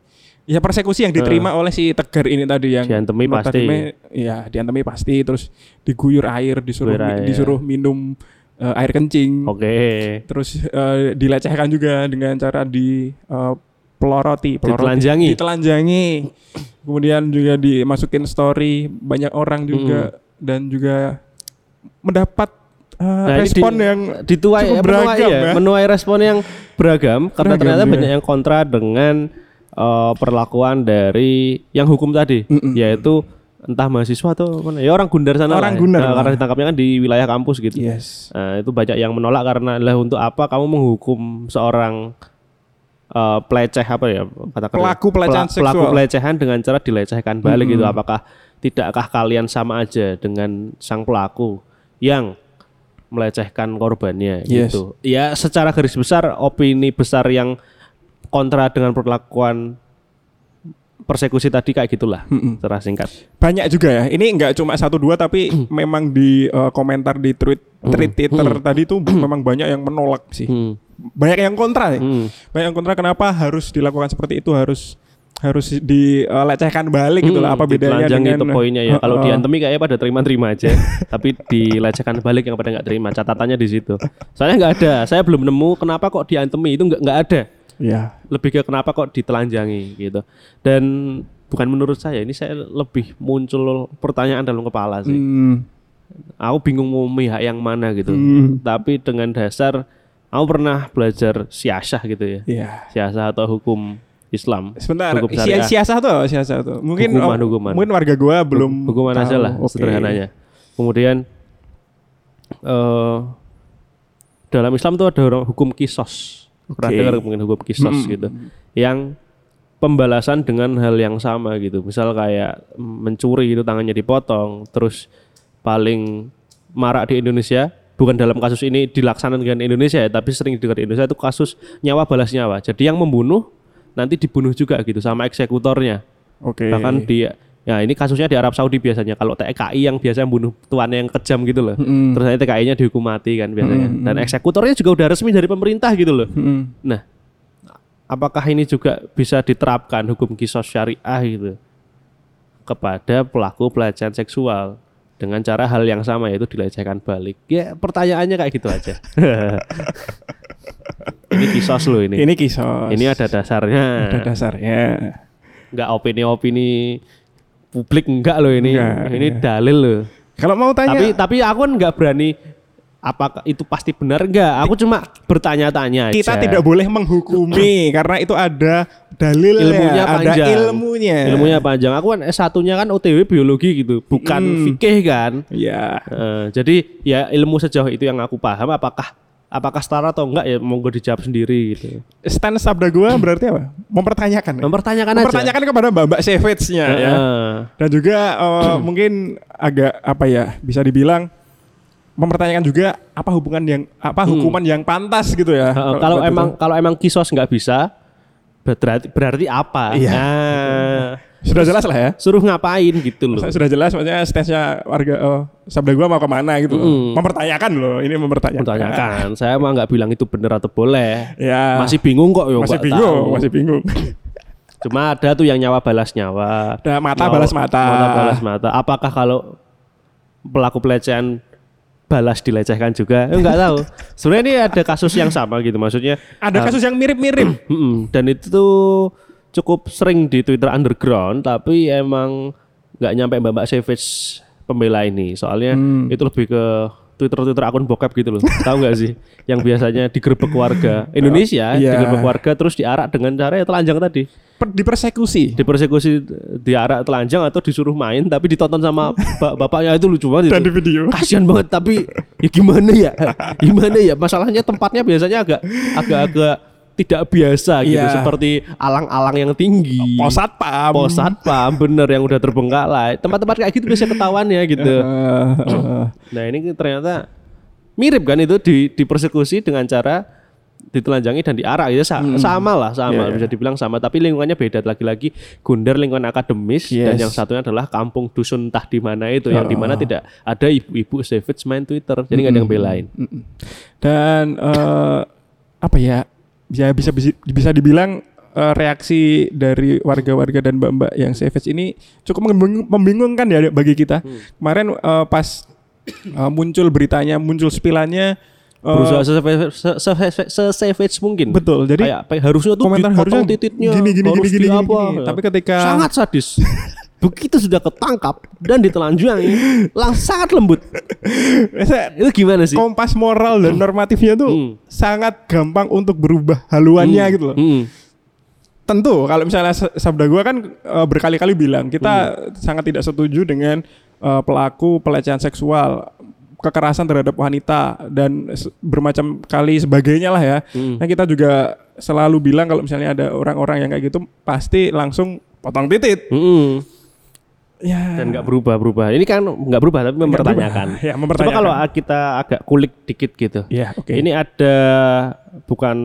Ya persekusi yang diterima oleh si Tegar ini tadi yang Diantemi pasti. Ya diantemi pasti terus diguyur air disuruh Guyur air. disuruh minum eh, air kencing. Oke. Terus eh, dilecehkan juga dengan cara di eh, peloroti, peloroti, Ditelanjangi. ditelanjangi. Kemudian juga dimasukin story banyak orang juga dan juga mendapat eh, Nah, respon di- yang dituai cukup menuai, beragam ya, ya. menuai respon yang beragam karena Beragam, ternyata iya. banyak yang kontra dengan eh, perlakuan dari yang hukum tadi Mm-mm. yaitu entah mahasiswa atau mana ya orang Gundar sana Orang lah ya. Gundar Nah, lah. karena ditangkapnya kan di wilayah kampus gitu yes. Nah, itu banyak yang menolak karena lah untuk apa kamu menghukum seorang eh, peleceh apa ya katakan Pelaku pelecehan pelaku seksual. pelecehan dengan cara dilecehkan balik gitu apakah tidakkah kalian sama aja dengan sang pelaku yang melecehkan korbannya Yes. gitu ya secara garis besar opini besar yang kontra dengan perlakuan persekusi tadi kayak gitulah Mm-mm. secara singkat Banyak juga ya. Ini nggak cuma satu dua tapi (clears throat) memang di eh, komentar di tweet tweet Twitter tadi tuh (clears throat) memang banyak yang menolak sih. Hmm. Banyak yang kontra nih. Hmm. Banyak yang kontra kenapa harus dilakukan seperti itu harus harus dilecehkan balik gitu lah apa Hmm, bedanya dengan itu poinnya ya. Kalau Heeh. diantemi kayaknya pada terima-terima aja, (laughs) tapi dilecehkan balik yang pada nggak terima. Catatannya di situ. Soalnya nggak ada. Saya belum nemu kenapa kok diantemi itu nggak nggak ada. ya Lebih ke kenapa kok ditelanjangi gitu. Dan bukan menurut saya ini saya lebih muncul pertanyaan dalam kepala sih. Hmm, Aku bingung mau memihak yang mana gitu. Hmm. Tapi dengan dasar aku pernah belajar siasah gitu ya. Iya. Siasah atau hukum Islam. Sebentar, Hukum syariah. siasah tuh, siasah tuh. Mungkin Hukuman, oh, hukuman. mungkin warga gua belum hukuman aja tahu. lah Oke. sederhananya. Kemudian eh dalam Islam tuh ada orang hukum kisos. Pernah Oke. dengar mungkin hukum kisos Mm. gitu. Yang pembalasan dengan hal yang sama gitu. Misal kayak mencuri itu tangannya dipotong, terus paling marak di Indonesia bukan dalam kasus ini dilaksanakan dengan Indonesia ya, tapi sering didengar di Indonesia itu kasus nyawa balas nyawa. Jadi yang membunuh nanti dibunuh juga gitu sama eksekutornya Oke. bahkan di ya ini kasusnya di Arab Saudi biasanya kalau TKI yang biasa bunuh tuannya yang kejam gitu loh Mm. terus nanti TKI-nya dihukum mati kan biasanya Mm, dan eksekutornya juga udah resmi dari pemerintah gitu loh Mm. nah apakah ini juga bisa diterapkan hukum kisos syariah gitu kepada pelaku pelecehan seksual dengan cara hal yang sama yaitu dilecehkan balik ya pertanyaannya kayak gitu aja (laughs) ini kisos loh ini Ini kisos. ini ada dasarnya ada dasarnya. nggak opini-opini publik enggak loh ini Enggak, ini iya. dalil loh Kalau mau tanya tapi tapi aku kan nggak berani apakah itu pasti benar enggak aku cuma bertanya-tanya kita aja. tidak boleh menghukumi (laughs) karena itu ada dalilnya, ilmunya ada panjang ilmunya. ilmunya panjang aku kan S1 nya kan OTW biologi gitu bukan Hmm. fikih kan Iya. Eh, jadi ya ilmu sejauh itu yang aku paham apakah apakah setara atau enggak ya monggo dijawab sendiri gitu Stand sabda gua berarti apa? Mempertanyakan. ya? mempertanyakan aja Mempertanyakan kepada Mbak-mbak Savage-nya ya. Heeh. Dan juga eh, (clears throat) mungkin agak apa ya, bisa dibilang mempertanyakan juga apa hubungan yang apa hukuman yang pantas gitu ya. Kalau emang kalau emang kisos nggak bisa berarti berarti apa? Iya. Nah, (laughs) sudah jelas lah ya. suruh ngapain gitu loh. Sudah jelas maksudnya stance-nya warga oh, sabda gua mau ke mana gitu. loh. Mm. Mempertanyakan loh, ini mempertanyakan. Pertanyakan, saya mah nggak bilang itu benar atau boleh. Ya. Masih bingung kok, yo masih bingung, tahu. masih bingung. (laughs) Cuma ada tuh yang nyawa balas nyawa. Ada mata Nyawa- balas mata. Mata balas mata. Apakah kalau pelaku pelecehan balas dilecehkan juga? Eh, nggak tahu. (laughs) Sebenarnya ini ada kasus yang sama gitu, maksudnya. Ada kasus yang mirip-mirip. (clears throat) Dan itu tuh cukup sering di Twitter underground, tapi emang nggak nyampe Mbak Mbak Savage pembela ini. Soalnya Hmm. itu lebih ke Twitter Twitter akun bokep gitu loh. Tahu nggak sih? Yang biasanya digerebek warga (laughs) Indonesia, Iya. digerebek warga terus diarak dengan cara ya telanjang tadi. Per- dipersekusi. Dipersekusi diarak telanjang atau disuruh main tapi ditonton sama ba- bapaknya itu lucu banget Dan itu. di video. Kasihan banget tapi ya gimana ya? Gimana ya? Masalahnya tempatnya biasanya agak agak-agak tidak biasa gitu Iya. seperti alang-alang yang tinggi. Posat pam. Posat pam bener yang udah terbengkalai. Tempat-tempat kayak gitu biasa ketahuan ya gitu. Eh, eh, Nah, ini ternyata mirip kan itu di dipersekusi dengan cara ditelanjangi dan diarak itu sa- sama lah sama Iya. bisa dibilang sama tapi lingkungannya beda lagi-lagi Gundar lingkungan akademis dan Yes. yang satunya adalah kampung dusun entah di mana itu yang di mana tidak ada ibu-ibu savage main Twitter jadi nggak ada yang belain Mm-mm. Dan eh, apa ya? Ya bisa bisa, bisa dibilang eh, reaksi dari warga-warga dan mbak-mbak yang savage ini cukup membing- membingungkan ya bagi kita. Kemarin eh, pas eh, muncul beritanya, muncul spilannya berusaha se- se- savage mungkin betul. Jadi kayak apa ya, harusnya tuh komentar harusnya titiknya gini, gini, harus gini, gini, di gini, apa. gini. Tapi ketika- sangat sadis (laughs) begitu sudah ketangkap dan ditelanjangi langsung sangat lembut (laughs) itu gimana sih kompas moral dan normatifnya tuh Hmm. sangat gampang untuk berubah haluannya gitu loh. Hmm. Tentu kalau misalnya sa- sabda gua kan eh, berkali-kali bilang kita Hmm. sangat tidak setuju dengan eh, pelaku pelecehan seksual, kekerasan terhadap wanita dan bermacam kali sebagainya lah ya. Hmm. Nah kita juga selalu bilang kalau misalnya ada orang-orang yang kayak gitu pasti langsung potong titit. Mm-mm. Ya. dan nggak berubah berubah ini kan nggak berubah tapi mempertanyakan berubah. (laughs) Ya, coba mempertanyakan. kalau kita agak kulik dikit gitu Ya, oke. ini ada bukan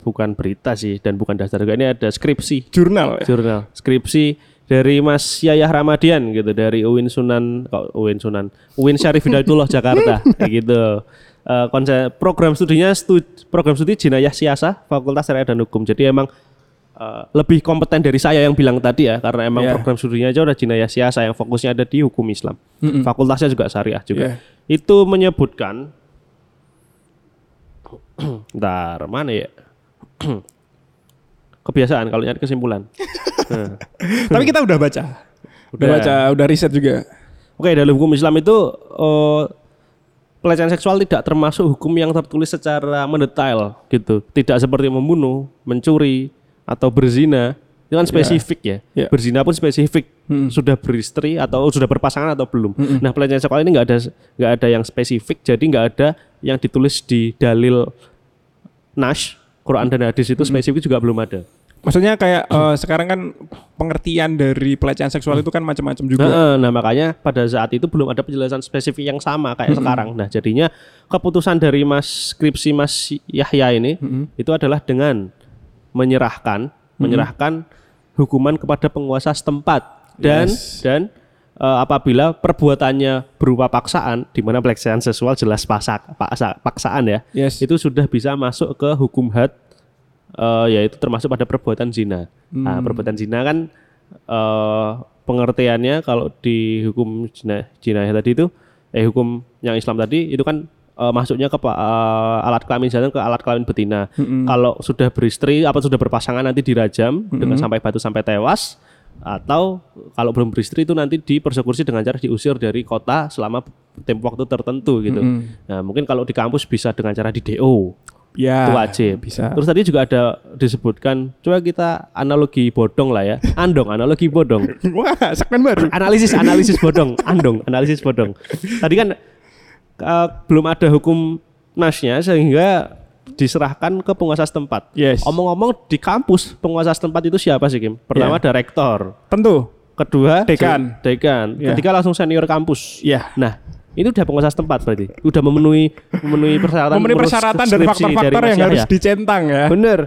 bukan berita sih dan bukan dasar juga ini ada skripsi jurnal ya. jurnal skripsi dari Mas Yayah Ramadian gitu dari UIN Sunan kok UIN Sunan? UIN Syarif Hidayatullah Jakarta (laughs) kayak gitu. Eh, konsep program studinya stu- program studi jenayah siasa Fakultas Syariah dan Hukum. Jadi emang eh, lebih kompeten dari saya yang bilang tadi ya karena emang Iya. program studinya aja udah jenayah siasa yang fokusnya ada di hukum Islam. Mm-mm. fakultasnya juga syariah juga. Itu menyebutkan (clears throat) Ntar mana ya (clears throat) kebiasaan kalau nyari kesimpulan (laughs) Nah. Tapi kita udah baca. Udah Udah. baca, udah riset juga. Oke, dalam hukum Islam itu eh, pelecehan seksual tidak termasuk hukum yang tertulis secara mendetail gitu. Tidak seperti membunuh, mencuri atau berzina. Itu kan spesifik ya. Ya. Berzina pun spesifik. Sudah beristri atau sudah berpasangan atau belum. Nah, pelecehan seksual ini nggak ada nggak ada yang spesifik. Jadi nggak ada yang ditulis di dalil Nash, Quran dan hadis itu spesifik juga belum ada. Maksudnya kayak eh, sekarang kan pengertian dari pelecehan seksual itu kan macam-macam juga. Nah, nah, makanya pada saat itu belum ada penjelasan spesifik yang sama kayak sekarang. Nah jadinya keputusan dari Mas skripsi Mas Yahya ini itu adalah dengan menyerahkan menyerahkan hukuman kepada penguasa setempat dan Yes. dan eh, apabila perbuatannya berupa paksaan di mana pelecehan seksual jelas pasak paksa, paksaan ya Yes. itu sudah bisa masuk ke hukum had eh, yaitu termasuk pada perbuatan zina. Nah, perbuatan zina kan eh, pengertiannya kalau di hukum zina, zina tadi itu eh hukum yang Islam tadi itu kan eh, masuknya ke eh, alat kelamin jantan ke alat kelamin betina. Kalau sudah beristri apa sudah berpasangan nanti dirajam dengan sampai batu sampai tewas atau kalau belum beristri itu nanti dipersekusi dengan cara diusir dari kota selama tempo waktu tertentu gitu. Nah, mungkin kalau di kampus bisa dengan cara di DO Ya. itu wajib. Bisa. Terus tadi juga ada disebutkan, coba kita analogi bodong lah ya, andong, analogi bodong, (laughs) Wah, segmen baru. analisis, analisis bodong, (laughs) andong, analisis bodong. Tadi kan eh, belum ada hukum nasnya sehingga diserahkan ke penguasa setempat. Yes. Omong-omong di kampus penguasa setempat itu siapa sih Kim? Pertama Ya. ada rektor, Tentu. kedua Dekan. dekan, Ya. ketiga langsung senior kampus. Ya. Nah, itu udah penguasa setempat berarti. Udah memenuhi memenuhi persyaratan Memenuhi persyaratan dan faktor-faktor yang harus Yahya. dicentang ya. Bener.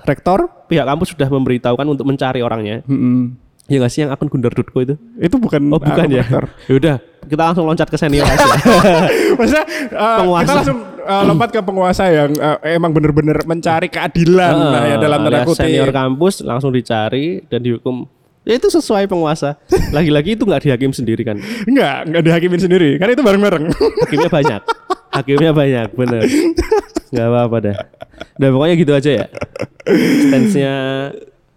Rektor pihak kampus sudah memberitahukan untuk mencari orangnya. Mm-mm. Ya nggak sih yang akun Gundar.co itu? Itu bukan Oh bukan ya. Ya udah, kita langsung loncat ke senior aja. (laughs) Maksudnya uh, Penguasa. kita langsung uh, lompat ke penguasa yang uh, emang bener-bener mencari keadilan nah, ya dalam tanda alias kutip. senior kampus langsung dicari dan dihukum. Ya itu sesuai penguasa. Lagi-lagi itu nggak dihakim sendiri kan. Enggak, enggak dihakimin sendiri. Kan itu bareng-bareng. Hakimnya banyak. Hakimnya banyak, bener. Nggak apa-apa dah. Udah pokoknya gitu aja ya. Stance-nya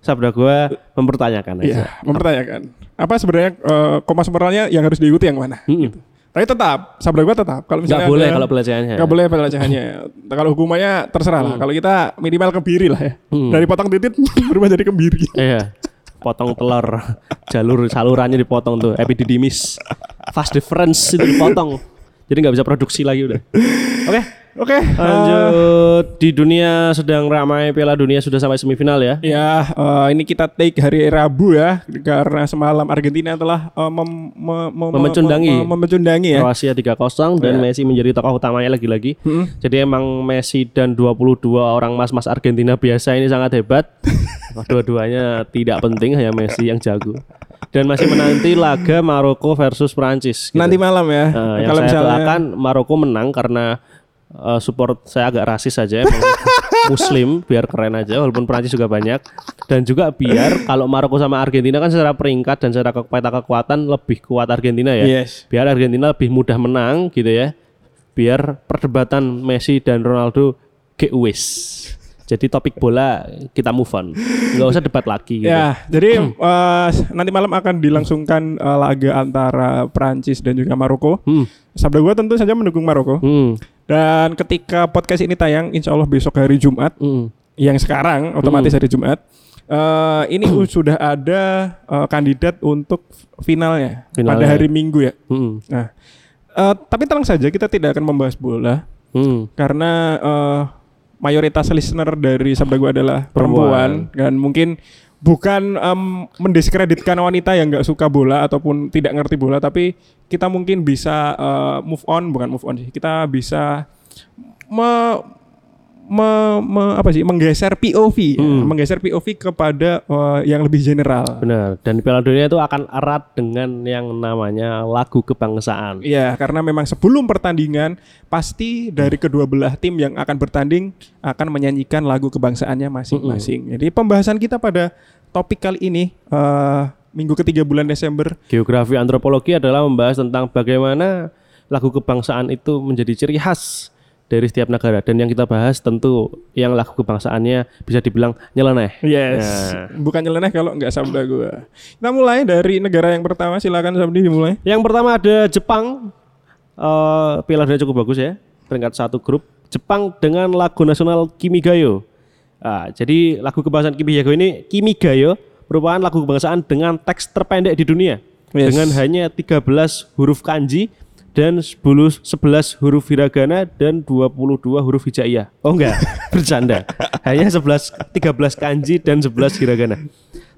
sabda gua mempertanyakan aja. Iya, mempertanyakan. Apa sebenarnya uh, koma sempurnanya yang harus diikuti yang mana? Mm-mm. Tapi tetap, sabda gua tetap. Kalau misalnya boleh ada- kalau pelecehannya. Nggak boleh pelecehannya. (laughs) kalau hukumannya terserah lah. Kalau kita minimal kebiri lah ya. Dari potong titit (laughs) berubah jadi kebiri. Iya. Potong telur, jalur salurannya dipotong tuh, epididymis, fast difference itu dipotong. Jadi nggak bisa produksi lagi udah. Oke, Oke, eh, lanjut di dunia sedang ramai Piala Dunia sudah sampai semifinal ya. Ya, eh, ini kita take hari Rabu ya, karena semalam Argentina telah eh, mem- me- me- Memecundangi. me- memecundangi ya. Kroasia 3-0 dan Messi menjadi tokoh utamanya lagi-lagi. Jadi emang Messi dan 22 orang mas-mas Argentina biasa ini sangat hebat. (laughs) Dua-duanya tidak penting hanya Messi yang jago. Dan masih menanti laga Maroko versus Prancis. gitu. Nanti malam ya. Nah, yang kalau saya misalnya doakan Maroko menang karena eh, support saya agak rasis saja emang (laughs) Muslim biar keren aja walaupun Prancis juga banyak dan juga biar kalau Maroko sama Argentina kan secara peringkat dan secara ke- peta kekuatan lebih kuat Argentina ya. Yes. Biar Argentina lebih mudah menang gitu ya. Biar perdebatan Messi dan Ronaldo GUWIS. Jadi topik bola kita move on. Nggak usah debat lagi gitu. Ya, jadi (clears throat) eh, nanti malam akan dilangsungkan eh, laga antara Prancis dan juga Maroko. Hmm. Sabda gua tentu saja mendukung Maroko. Hmm. Dan ketika podcast ini tayang, insya Allah besok hari Jumat, Hmm. yang sekarang otomatis hari Jumat, eh, ini (clears throat) sudah ada eh, kandidat untuk finalnya, pada Finalnya. hari Minggu ya. Hmm. Nah, eh, tapi tenang saja kita tidak akan membahas bola Hmm. karena eh, mayoritas listener dari Sabda Gua adalah Perempuan. perempuan, dan mungkin bukan em, mendiskreditkan wanita yang nggak suka bola ataupun tidak ngerti bola, tapi kita mungkin bisa eh, move on, bukan move on sih, kita bisa me, me- me- apa sih menggeser POV, ya, Hmm. menggeser POV kepada eh, yang lebih general. Benar. Dan Piala Dunia itu akan erat dengan yang namanya lagu kebangsaan. Iya, karena memang sebelum pertandingan pasti dari kedua belah tim yang akan bertanding akan menyanyikan lagu kebangsaannya masing-masing. Jadi pembahasan kita pada topik kali ini eh, minggu ketiga bulan Desember. Geografi antropologi adalah membahas tentang bagaimana lagu kebangsaan itu menjadi ciri khas dari setiap negara dan yang kita bahas tentu yang lagu kebangsaannya bisa dibilang nyeleneh. Yes. Nah. Bukan nyeleneh kalau nggak sabda gua. Kita mulai dari negara yang pertama. Silakan Sabdi dimulai. Yang pertama ada Jepang. Eh Piala cukup bagus ya. Peringkat satu grup. Jepang dengan lagu nasional Kimigayo. Ah, jadi lagu kebangsaan Kimigayo ini Kimigayo merupakan lagu kebangsaan dengan teks terpendek di dunia. Yes. Dengan hanya 13 huruf kanji dan 10 11 huruf hiragana dan 22 huruf hijaiyah. Oh enggak, (laughs) bercanda. Hanya 11 13 kanji dan 11 hiragana.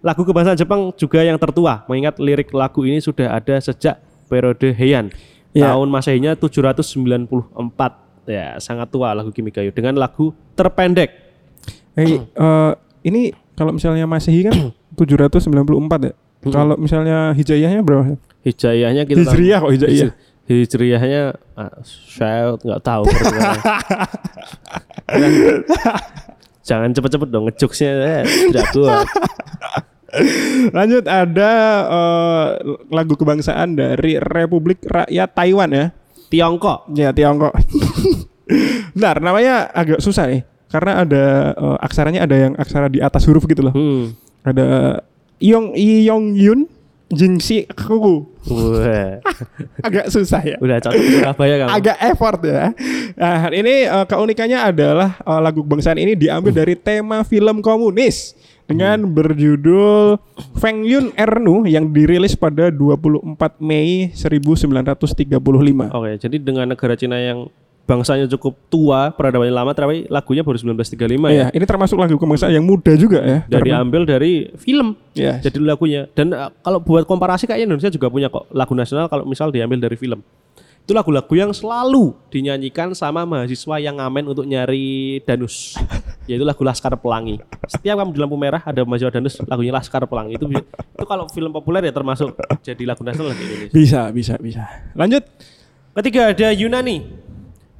Lagu kebangsaan Jepang juga yang tertua, mengingat lirik lagu ini sudah ada sejak periode Heian. Ya. Tahun Masehinya 794. Ya, sangat tua lagu Kimigayo dengan lagu terpendek. Hey, eh, ini kalau misalnya Masehi kan (clears throat) 794 ya. Kalau misalnya Hijayahnya berapa? Hijaiyahnya kita Hijriyah kok Hijriyah. Hij- Hijriyahnya ah, saya nggak tahu (laughs) Jangan cepet-cepet dong ngejokesnya eh, tidak kuat. Lanjut ada eh, lagu kebangsaan dari Republik Rakyat Taiwan ya. Tiongkok. Ya Tiongkok. (laughs) Bentar, namanya agak susah nih. Karena ada eh, aksaranya ada yang aksara di atas huruf gitu loh. Hmm. Ada Yong Yong Yun Jingxi Kuku. Wah, (laughs) Agak susah ya. udah cocok Surabaya kamu. Agak effort ya. Nah, ini eh, keunikannya adalah eh, lagu kebangsaan ini diambil dari tema film komunis dengan berjudul Feng Yun Ernu yang dirilis pada 24 Mei 1935. Oke, jadi dengan negara Cina yang bangsanya cukup tua, peradabannya lama, tapi lagunya baru 1935 ya. Iya, ini termasuk lagu kebangsaan yang muda juga ya. Dan Karena- diambil dari film. Ya. Jadi lagunya. Dan uh, kalau buat komparasi kayaknya Indonesia juga punya kok lagu nasional kalau misal diambil dari film. Itu lagu-lagu yang selalu dinyanyikan sama mahasiswa yang ngamen untuk nyari danus. (laughs) Yaitu lagu Laskar Pelangi. Setiap kamu di lampu merah ada mahasiswa danus lagunya Laskar Pelangi. Itu itu kalau film populer ya termasuk jadi lagu nasional di Indonesia. Bisa, bisa, bisa. Lanjut. Ketiga ada Yunani.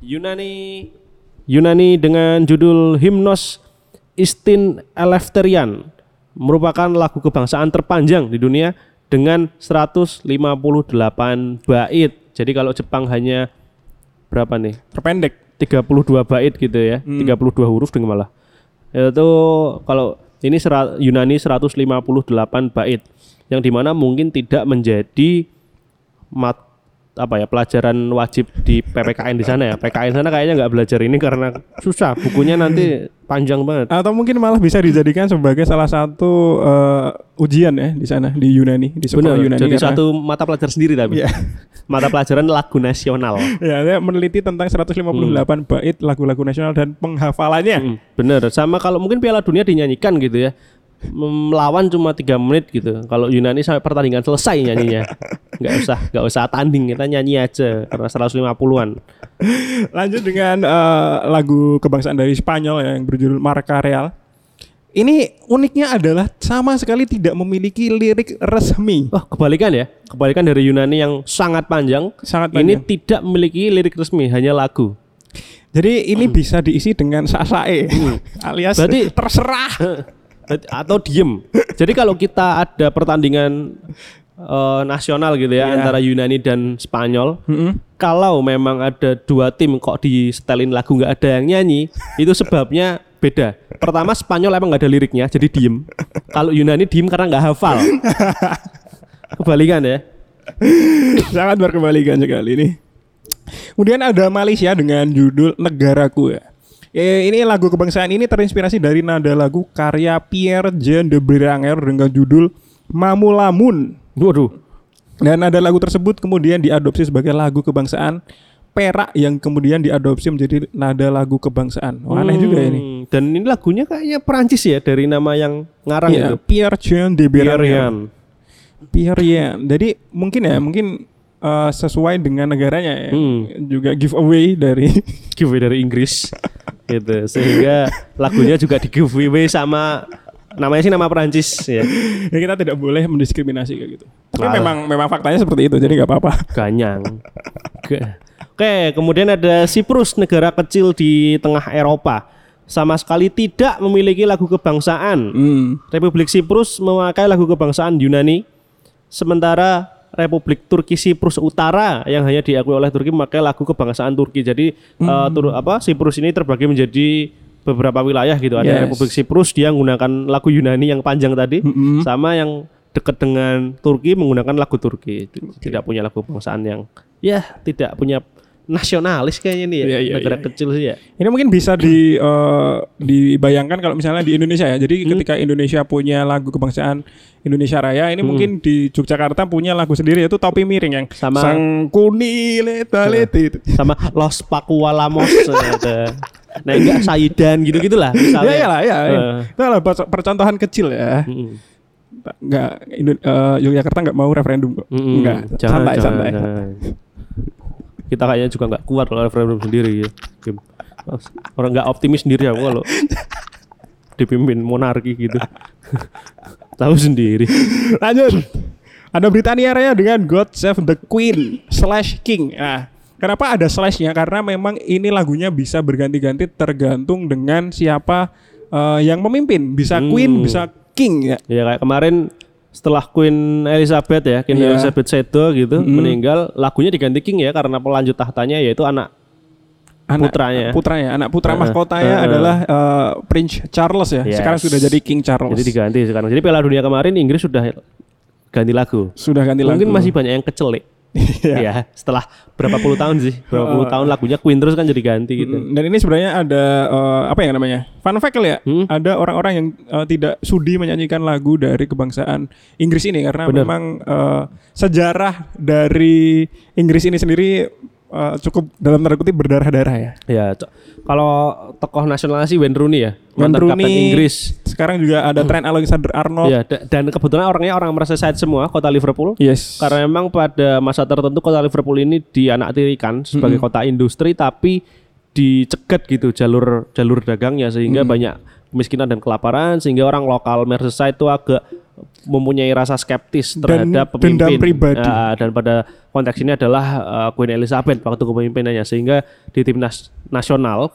Yunani Yunani dengan judul Himnos Istin Eleftherian merupakan lagu kebangsaan terpanjang di dunia dengan 158 bait. Jadi kalau Jepang hanya berapa nih? Terpendek. 32 bait gitu ya. 32 huruf dengan malah. Itu kalau ini sera- Yunani 158 bait yang di mana mungkin tidak menjadi mat apa ya pelajaran wajib di PPKN di sana ya. PKN sana kayaknya nggak belajar ini karena susah. Bukunya nanti panjang banget. Atau mungkin malah bisa dijadikan sebagai salah satu eh, ujian ya di sana di Yunani, di sekolah Benar. Yunani. Jadi karena- satu mata pelajaran sendiri tapi. Iya. mata pelajaran lagu nasional. Ya, dia meneliti tentang 158 bait lagu-lagu nasional dan penghafalannya. Hmm, bener. Sama kalau mungkin Piala Dunia dinyanyikan gitu ya. Melawan cuma tiga menit gitu. Kalau Yunani sampai pertandingan selesai nyanyinya. nggak usah, nggak usah tanding kita nyanyi aja karena 150-an. Lanjut dengan eh, lagu kebangsaan dari Spanyol ya, yang berjudul Marca Real. Ini uniknya adalah sama sekali tidak memiliki lirik resmi. Wah, kebalikan ya. Kebalikan dari Yunani yang sangat panjang. Sangat Ini panjang. tidak memiliki lirik resmi, hanya lagu. Jadi ini bisa diisi dengan sasae (laughs) alias Hmm. Berarti- terserah. Atau diem. Jadi kalau kita ada pertandingan eh, nasional gitu ya Iya. antara Yunani dan Spanyol, Mm-mm. kalau memang ada dua tim kok di setelin lagu nggak ada yang nyanyi, itu sebabnya beda. Pertama Spanyol emang nggak ada liriknya, jadi diem. Kalau Yunani diem karena nggak hafal. Kebalikan ya. Sangat berkebalikan sekali ini. Kemudian ada Malaysia dengan judul Negaraku ya. Eh, ini lagu kebangsaan ini terinspirasi dari nada lagu karya Pierre Jean de Beranger dengan judul Mamulamun. Waduh. Dan nada lagu tersebut kemudian diadopsi sebagai lagu kebangsaan Perak yang kemudian diadopsi menjadi nada lagu kebangsaan. Oh, aneh juga ini. Hmm, Dan ini lagunya kayaknya Perancis ya dari nama yang ngarang Iya, itu. Pierre Jean de Beranger. Pierre Jean. Jadi mungkin ya, mungkin eh, sesuai dengan negaranya ya. Hmm. Juga giveaway dari giveaway dari Inggris (laughs) gitu sehingga lagunya juga di giveaway sama namanya sih nama Perancis ya ya kita tidak boleh mendiskriminasi kayak gitu. Tapi Malah. memang memang faktanya seperti itu, jadi nggak apa-apa. ganyang Ke- oke kemudian ada Siprus negara kecil di tengah Eropa sama sekali tidak memiliki lagu kebangsaan Hmm. Republik Siprus memakai lagu kebangsaan Yunani sementara Republik Turki Siprus Utara yang hanya diakui oleh Turki memakai lagu kebangsaan Turki. Jadi eh, Tur- apa Siprus ini terbagi menjadi beberapa wilayah gitu. Ada Yes. Republik Siprus dia menggunakan lagu Yunani yang panjang tadi, sama yang dekat dengan Turki menggunakan lagu Turki. Tidak punya lagu kebangsaan yang ya tidak punya nasionalis kayaknya nih ya. Iya, iya, negara iya, iya. kecil sih ya. Ini mungkin bisa di eh, dibayangkan kalau misalnya di Indonesia ya. Jadi ketika Indonesia punya lagu kebangsaan Indonesia Raya, ini mungkin di Yogyakarta punya lagu sendiri yaitu Topi Miring yang Sama- Sang Kuni Leta Leti sama Los Pakualamos (laughs) ada. Nah enggak Saidan gitu-gitulah Ya misalnya. ya lah ya. Itu adalah perc- percontohan kecil ya. Mm-mm. Nggak Indo- eh, Yogyakarta nggak mau referendum kok. Mm-mm. Enggak. Jangan, santai jangan, santai. jangan. Kita kayaknya juga nggak kuat kalau referendum sendiri ya. Kim. Orang nggak optimis sendiri aku kalau dipimpin monarki gitu. (laughs) Tahu sendiri. Lanjut. Ada Britania Raya dengan God Save the Queen slash King. Nah, kenapa ada slashnya? Karena memang ini lagunya bisa berganti-ganti tergantung dengan siapa eh, yang memimpin. Bisa Queen, bisa King ya. Ya kayak kemarin setelah Queen Elizabeth ya, Queen Iya. Elizabeth II gitu meninggal, lagunya diganti King ya karena pelanjut tahtanya yaitu anak Anak, Putranya. Putranya, anak putra Heeh, mahkotanya heeh. adalah eh, Prince Charles ya. Yes. Sekarang sudah jadi King Charles. jadi diganti sekarang. Jadi Piala Dunia kemarin Inggris sudah ganti lagu. sudah ganti Mungkin lagu. masih banyak yang kecelik. Iya. ya, setelah berapa puluh tahun sih, berapa puluh tahun lagunya Queen terus kan jadi ganti gitu. Dan ini sebenarnya ada eh, apa ya namanya? Fun fact kali ya. Hmm? Ada orang-orang yang eh, tidak sudi menyanyikan lagu dari kebangsaan Inggris ini karena Bener. memang eh, sejarah dari Inggris ini sendiri eh, cukup dalam tanda kutip berdarah-darah ya. Ya, kalau tokoh nasional sih Wayne Rooney ya, Wayne mantan kapten Rooney, Inggris. Sekarang juga ada Trent Alexander-Arnold. Ya, da- dan kebetulan orangnya orang Merseyside semua, kota Liverpool. Yes. Karena memang pada masa tertentu kota Liverpool ini dianaktirikan sebagai kota industri tapi dicegat gitu jalur jalur dagangnya sehingga banyak kemiskinan dan kelaparan sehingga orang lokal Merseyside itu agak mempunyai rasa skeptis Dan terhadap dendam pemimpin pribadi. Ya, dan pada konteks ini adalah uh, Queen Elizabeth waktu kepemimpinannya sehingga di timnas nasional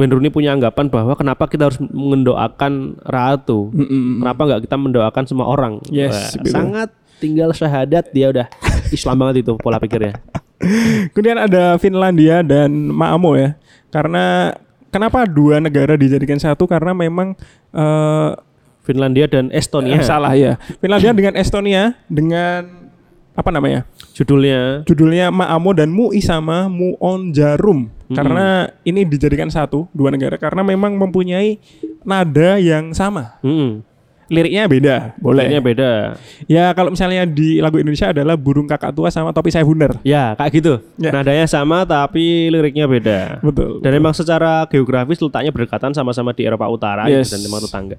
Wayne Rooney punya anggapan bahwa kenapa kita harus mendoakan ratu Mm-mm. kenapa nggak kita mendoakan semua orang Yes, Wah, betul. sangat tinggal syahadat dia udah (laughs) Islam banget itu pola pikirnya (laughs) Kemudian ada Finlandia dan Maamo ya. Karena kenapa dua negara dijadikan satu? Karena memang eh, Finlandia dan Estonia Eh, salah ya. Finlandia dengan Estonia dengan apa namanya? judulnya Judulnya Maamo dan Mui sama Muon Jarum. Karena ini dijadikan satu dua negara karena memang mempunyai nada yang sama. hmm, Liriknya beda, boleh. liriknya beda Ya kalau misalnya di lagu Indonesia adalah burung kakak tua sama topi saya bundar. ya kayak gitu Ya. nadanya sama tapi liriknya beda Betul. dan memang secara geografis letaknya berdekatan sama-sama di Eropa Utara Yes. gitu, dan memang tetangga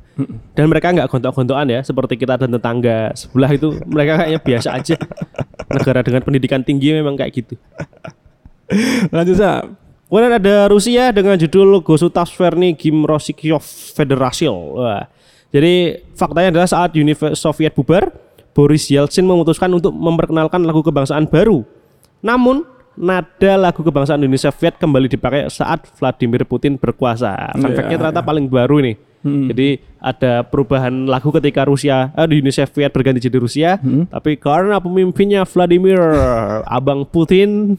dan mereka nggak gontok-gontokan ya seperti kita dan tetangga sebelah itu mereka kayaknya biasa aja negara dengan pendidikan tinggi memang kayak gitu Lanjut Sa. Kemudian ada Rusia dengan judul Gosutavsverny Gimrosikov Federation. Wah. Jadi faktanya adalah saat Uni Soviet bubar, Boris Yeltsin memutuskan untuk memperkenalkan lagu kebangsaan baru. Namun nada lagu kebangsaan Uni Soviet kembali dipakai saat Vladimir Putin berkuasa. Fun Iya. fact-nya ternyata paling baru nih. Jadi ada perubahan lagu ketika Rusia eh, di Uni Soviet berganti jadi Rusia, tapi karena pemimpinnya Vladimir (laughs) Abang Putin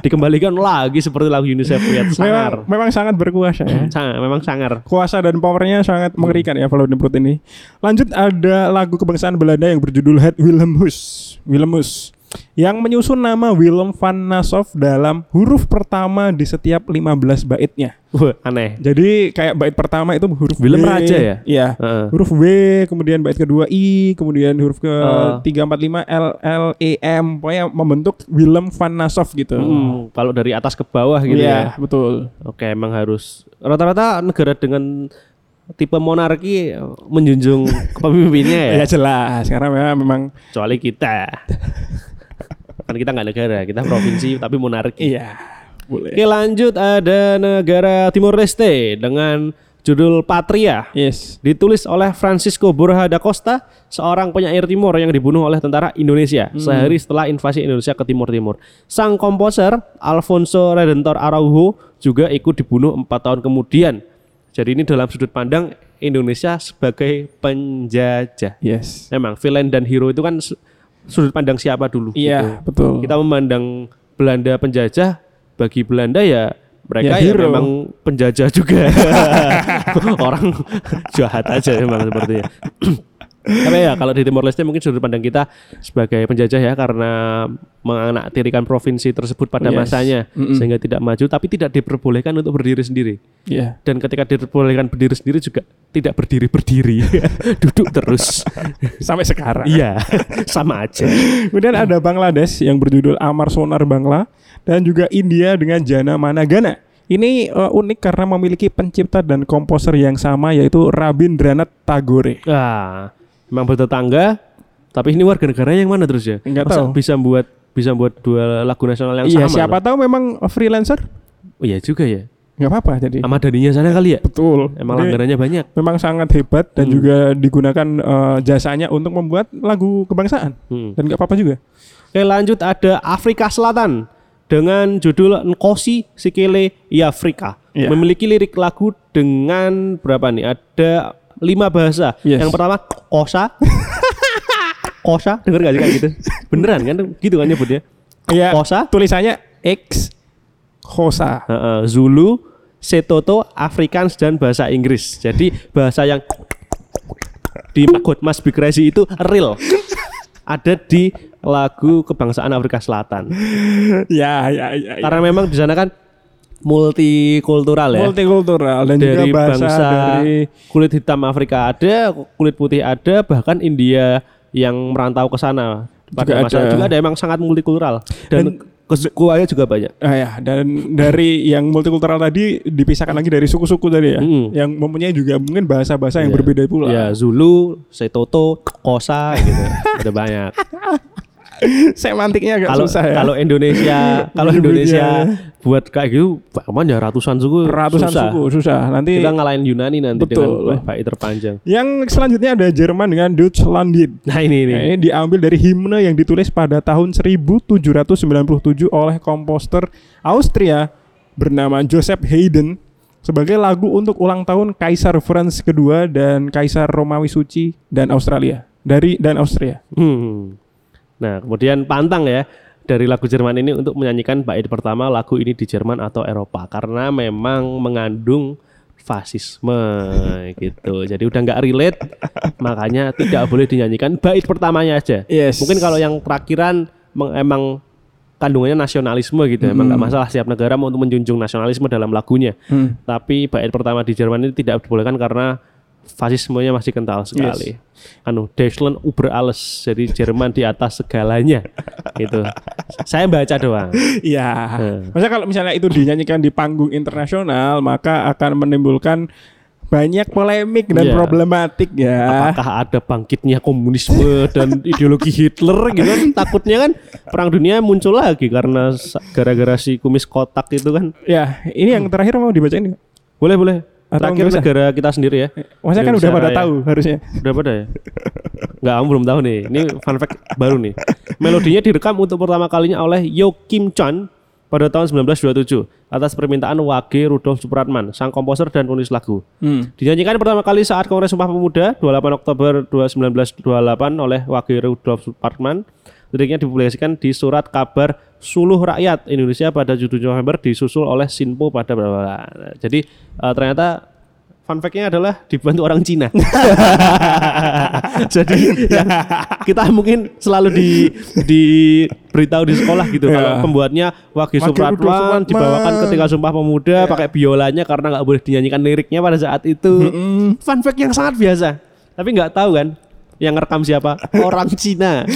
dikembalikan lagi seperti lagu Uni Soviet Memang, sangar. memang sangat berkuasa ya. Sangar, memang sangar. Kuasa dan powernya sangat mengerikan ya Vladimir Putin ini. Lanjut ada lagu kebangsaan Belanda yang berjudul Het Wilhelmus. Wilhelmus yang menyusun nama Willem van Nassau dalam huruf pertama di setiap 15 baitnya. Wah, aneh. Jadi kayak bait pertama itu huruf Willem W, Raja ya? Iya. Heeh. Huruf W, kemudian bait kedua I, kemudian huruf ke tiga empat lima L L E M, pokoknya membentuk Willem van Nassau gitu. Hmm, kalau dari atas ke bawah gitu Iya, ya. betul. Oke, emang harus rata-rata negara dengan tipe monarki menjunjung (laughs) kepemimpinnya ya. Ya jelas, karena memang, memang Kecuali kita. (laughs) kan kita nggak negara, kita provinsi (laughs) tapi monarki. iya, boleh. Oke lanjut ada negara Timor Leste dengan judul Patria. Yes. Ditulis oleh Francisco Borja da Costa, seorang penyair Timor yang dibunuh oleh tentara Indonesia sehari setelah invasi Indonesia ke Timur Timur. Sang komposer Alfonso Redentor Araujo juga ikut dibunuh empat tahun kemudian. Jadi ini dalam sudut pandang Indonesia sebagai penjajah. Yes. Memang villain dan hero itu kan sudut pandang siapa dulu. gitu. Iya, betul. Kita memandang Belanda penjajah bagi Belanda ya mereka Ya, ya, memang penjajah juga. (laughs) Orang jahat aja memang sepertinya. Tapi ya kalau di Timor Leste mungkin sudut pandang kita sebagai penjajah ya karena menganaktirikan provinsi tersebut pada Yes. masanya Mm-mm. sehingga tidak maju tapi tidak diperbolehkan untuk berdiri sendiri. Iya. Dan ketika diperbolehkan berdiri sendiri juga tidak berdiri-berdiri. (laughs) Duduk terus. (laughs) Sampai sekarang. Iya, (laughs) sama aja. Kemudian ada Bangladesh yang berjudul Amar Sonar Bangla dan juga India dengan Jana Managana. Ini eh, unik karena memiliki pencipta dan komposer yang sama yaitu Rabindranath Tagore. Ah, memang bertetangga, tapi ini warga negara yang mana terus ya? Nggak Masa tahu. bisa buat bisa buat dua lagu nasional yang Iya, sama. siapa loh? tahu memang freelancer? Oh iya juga ya. nggak apa-apa jadi. Sama daninya sana kali ya. Betul. Emang langganannya banyak. memang sangat hebat dan Hmm. juga digunakan eh, jasanya untuk membuat lagu kebangsaan Hmm. dan nggak apa-apa juga. Oke lanjut ada Afrika Selatan dengan judul Nkosi Sikele Afrika. Iya. Memiliki lirik lagu dengan berapa nih? Ada lima bahasa. Yes. Yang pertama kosa. (laughs) kosa, denger gak sih kayak gitu? Beneran kan? Gitu kan nyebutnya. Iya. Kosa, Tulisannya X. Heeh, Zulu, Setoto, Afrikaans dan bahasa Inggris. Jadi bahasa yang di God Be Crazy itu real. Ada di lagu kebangsaan Afrika Selatan. (laughs) ya, ya, ya. ya. Karena memang di sana kan multikultural ya. Multikultural dan dari juga bahasa, bangsa dari kulit hitam Afrika ada, kulit putih ada, bahkan India yang merantau ke sana. Pada Juga masa ada. juga ada emang sangat multikultural dan, Dan- kesukuannya juga banyak. Ah ya, dan dari yang multikultural tadi dipisahkan lagi dari suku-suku tadi ya, Mm. yang mempunyai juga mungkin bahasa-bahasa yang Iya. berbeda pula. Ya Zulu, Setoto, Kosa gitu. Ada banyak. (laughs) Semantiknya agak Kalau susah ya. kalau Indonesia, kalau Indonesia buat kayak gitu, Bang ya ratusan suku. ratusan susah. suku susah. Nanti Kita ngalahin Yunani nanti Betul. dengan bait terpanjang. yang selanjutnya ada Jerman dengan Deutschlandlied. Nah ini ini. Nah, ini diambil dari himne yang ditulis pada tahun 1797 oleh komposer Austria bernama Joseph Haydn sebagai lagu untuk ulang tahun Kaisar Franz kedua dan Kaisar Romawi Suci dan Australia dari dan Austria. Hmm. Nah, kemudian pantang ya dari lagu Jerman ini untuk menyanyikan bait pertama lagu ini di Jerman atau Eropa karena memang mengandung fasisme (laughs) gitu. Jadi udah nggak relate, makanya tidak boleh dinyanyikan bait pertamanya aja. Yes. Mungkin kalau yang terakhiran emang kandungannya nasionalisme gitu, emang nggak masalah setiap negara mau untuk menjunjung nasionalisme dalam lagunya. Hmm. Tapi bait pertama di Jerman ini tidak dibolehkan karena fasismenya masih kental sekali. Anu Deutschland über alles. Jadi Jerman di atas segalanya. gitu. Saya baca doang. Iya. Hmm. Maksudnya kalau misalnya itu dinyanyikan di panggung internasional, maka akan menimbulkan banyak polemik dan Iya. problematik ya. Apakah ada bangkitnya komunisme dan ideologi Hitler gitu kan? Takutnya kan perang dunia muncul lagi karena gara-gara si kumis kotak itu kan. Ya, ini yang terakhir mau dibacain? Boleh boleh. Atau Terakhir usah? negara kita sendiri ya. Maksudnya kan udah pada Raya. tahu harusnya. Udah pada ya? Enggak, kamu belum tahu nih. Ini fun fact baru nih. Melodinya direkam untuk pertama kalinya oleh Yo Kim Chan pada tahun 1927 atas permintaan Wage Rudolf Supratman, sang komposer dan penulis lagu. Hmm. Dinyanyikan pertama kali saat Kongres Sumpah Pemuda 28 Oktober 1928 oleh Wage Rudolf Supratman. Liriknya dipublikasikan di surat kabar Suluh Rakyat Indonesia pada 7 November disusul oleh Sinpo pada berapa Jadi eh, ternyata fun fact-nya adalah dibantu orang Cina. (laughs) Jadi ya, kita mungkin selalu di diberitahu di sekolah gitu Ya. kalau pembuatnya Wage Supratman dibawakan ketika Sumpah Pemuda pakai biolanya karena nggak boleh dinyanyikan liriknya pada saat itu. Fun fact yang sangat biasa. Tapi nggak tahu kan yang ngerekam siapa? (laughs) Orang Cina.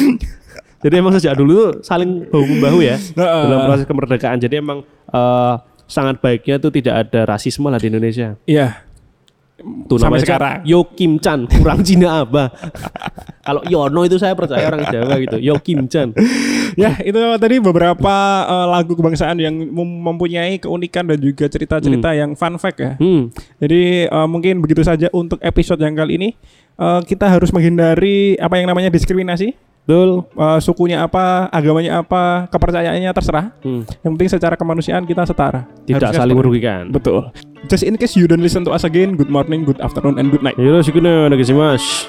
Jadi emang sejak dulu tuh saling bahu membahu ya dalam proses kemerdekaan. Jadi emang eh, sangat baiknya tuh tidak ada rasisme lah di Indonesia. Iya. Tuh Sampai namanya sekarang. Yo Kim Chan kurang Cina apa? (laughs) Kalau Yono itu saya percaya orang Jawa gitu. Yo Kim Chan. Ya, itu tadi beberapa eh, lagu kebangsaan yang mem- mempunyai keunikan dan juga cerita-cerita yang fun fact ya. Hmm. Jadi eh, mungkin begitu saja untuk episode yang kali ini. Eh, kita harus menghindari apa yang namanya diskriminasi. Betul. Eh, sukunya apa, agamanya apa, kepercayaannya terserah. Hmm. Yang penting secara kemanusiaan kita setara. Tidak Harusnya saling merugikan. Betul. Just in case you don't listen to us again, good morning, good afternoon, and good night. Yoroshiku no nagashimasu.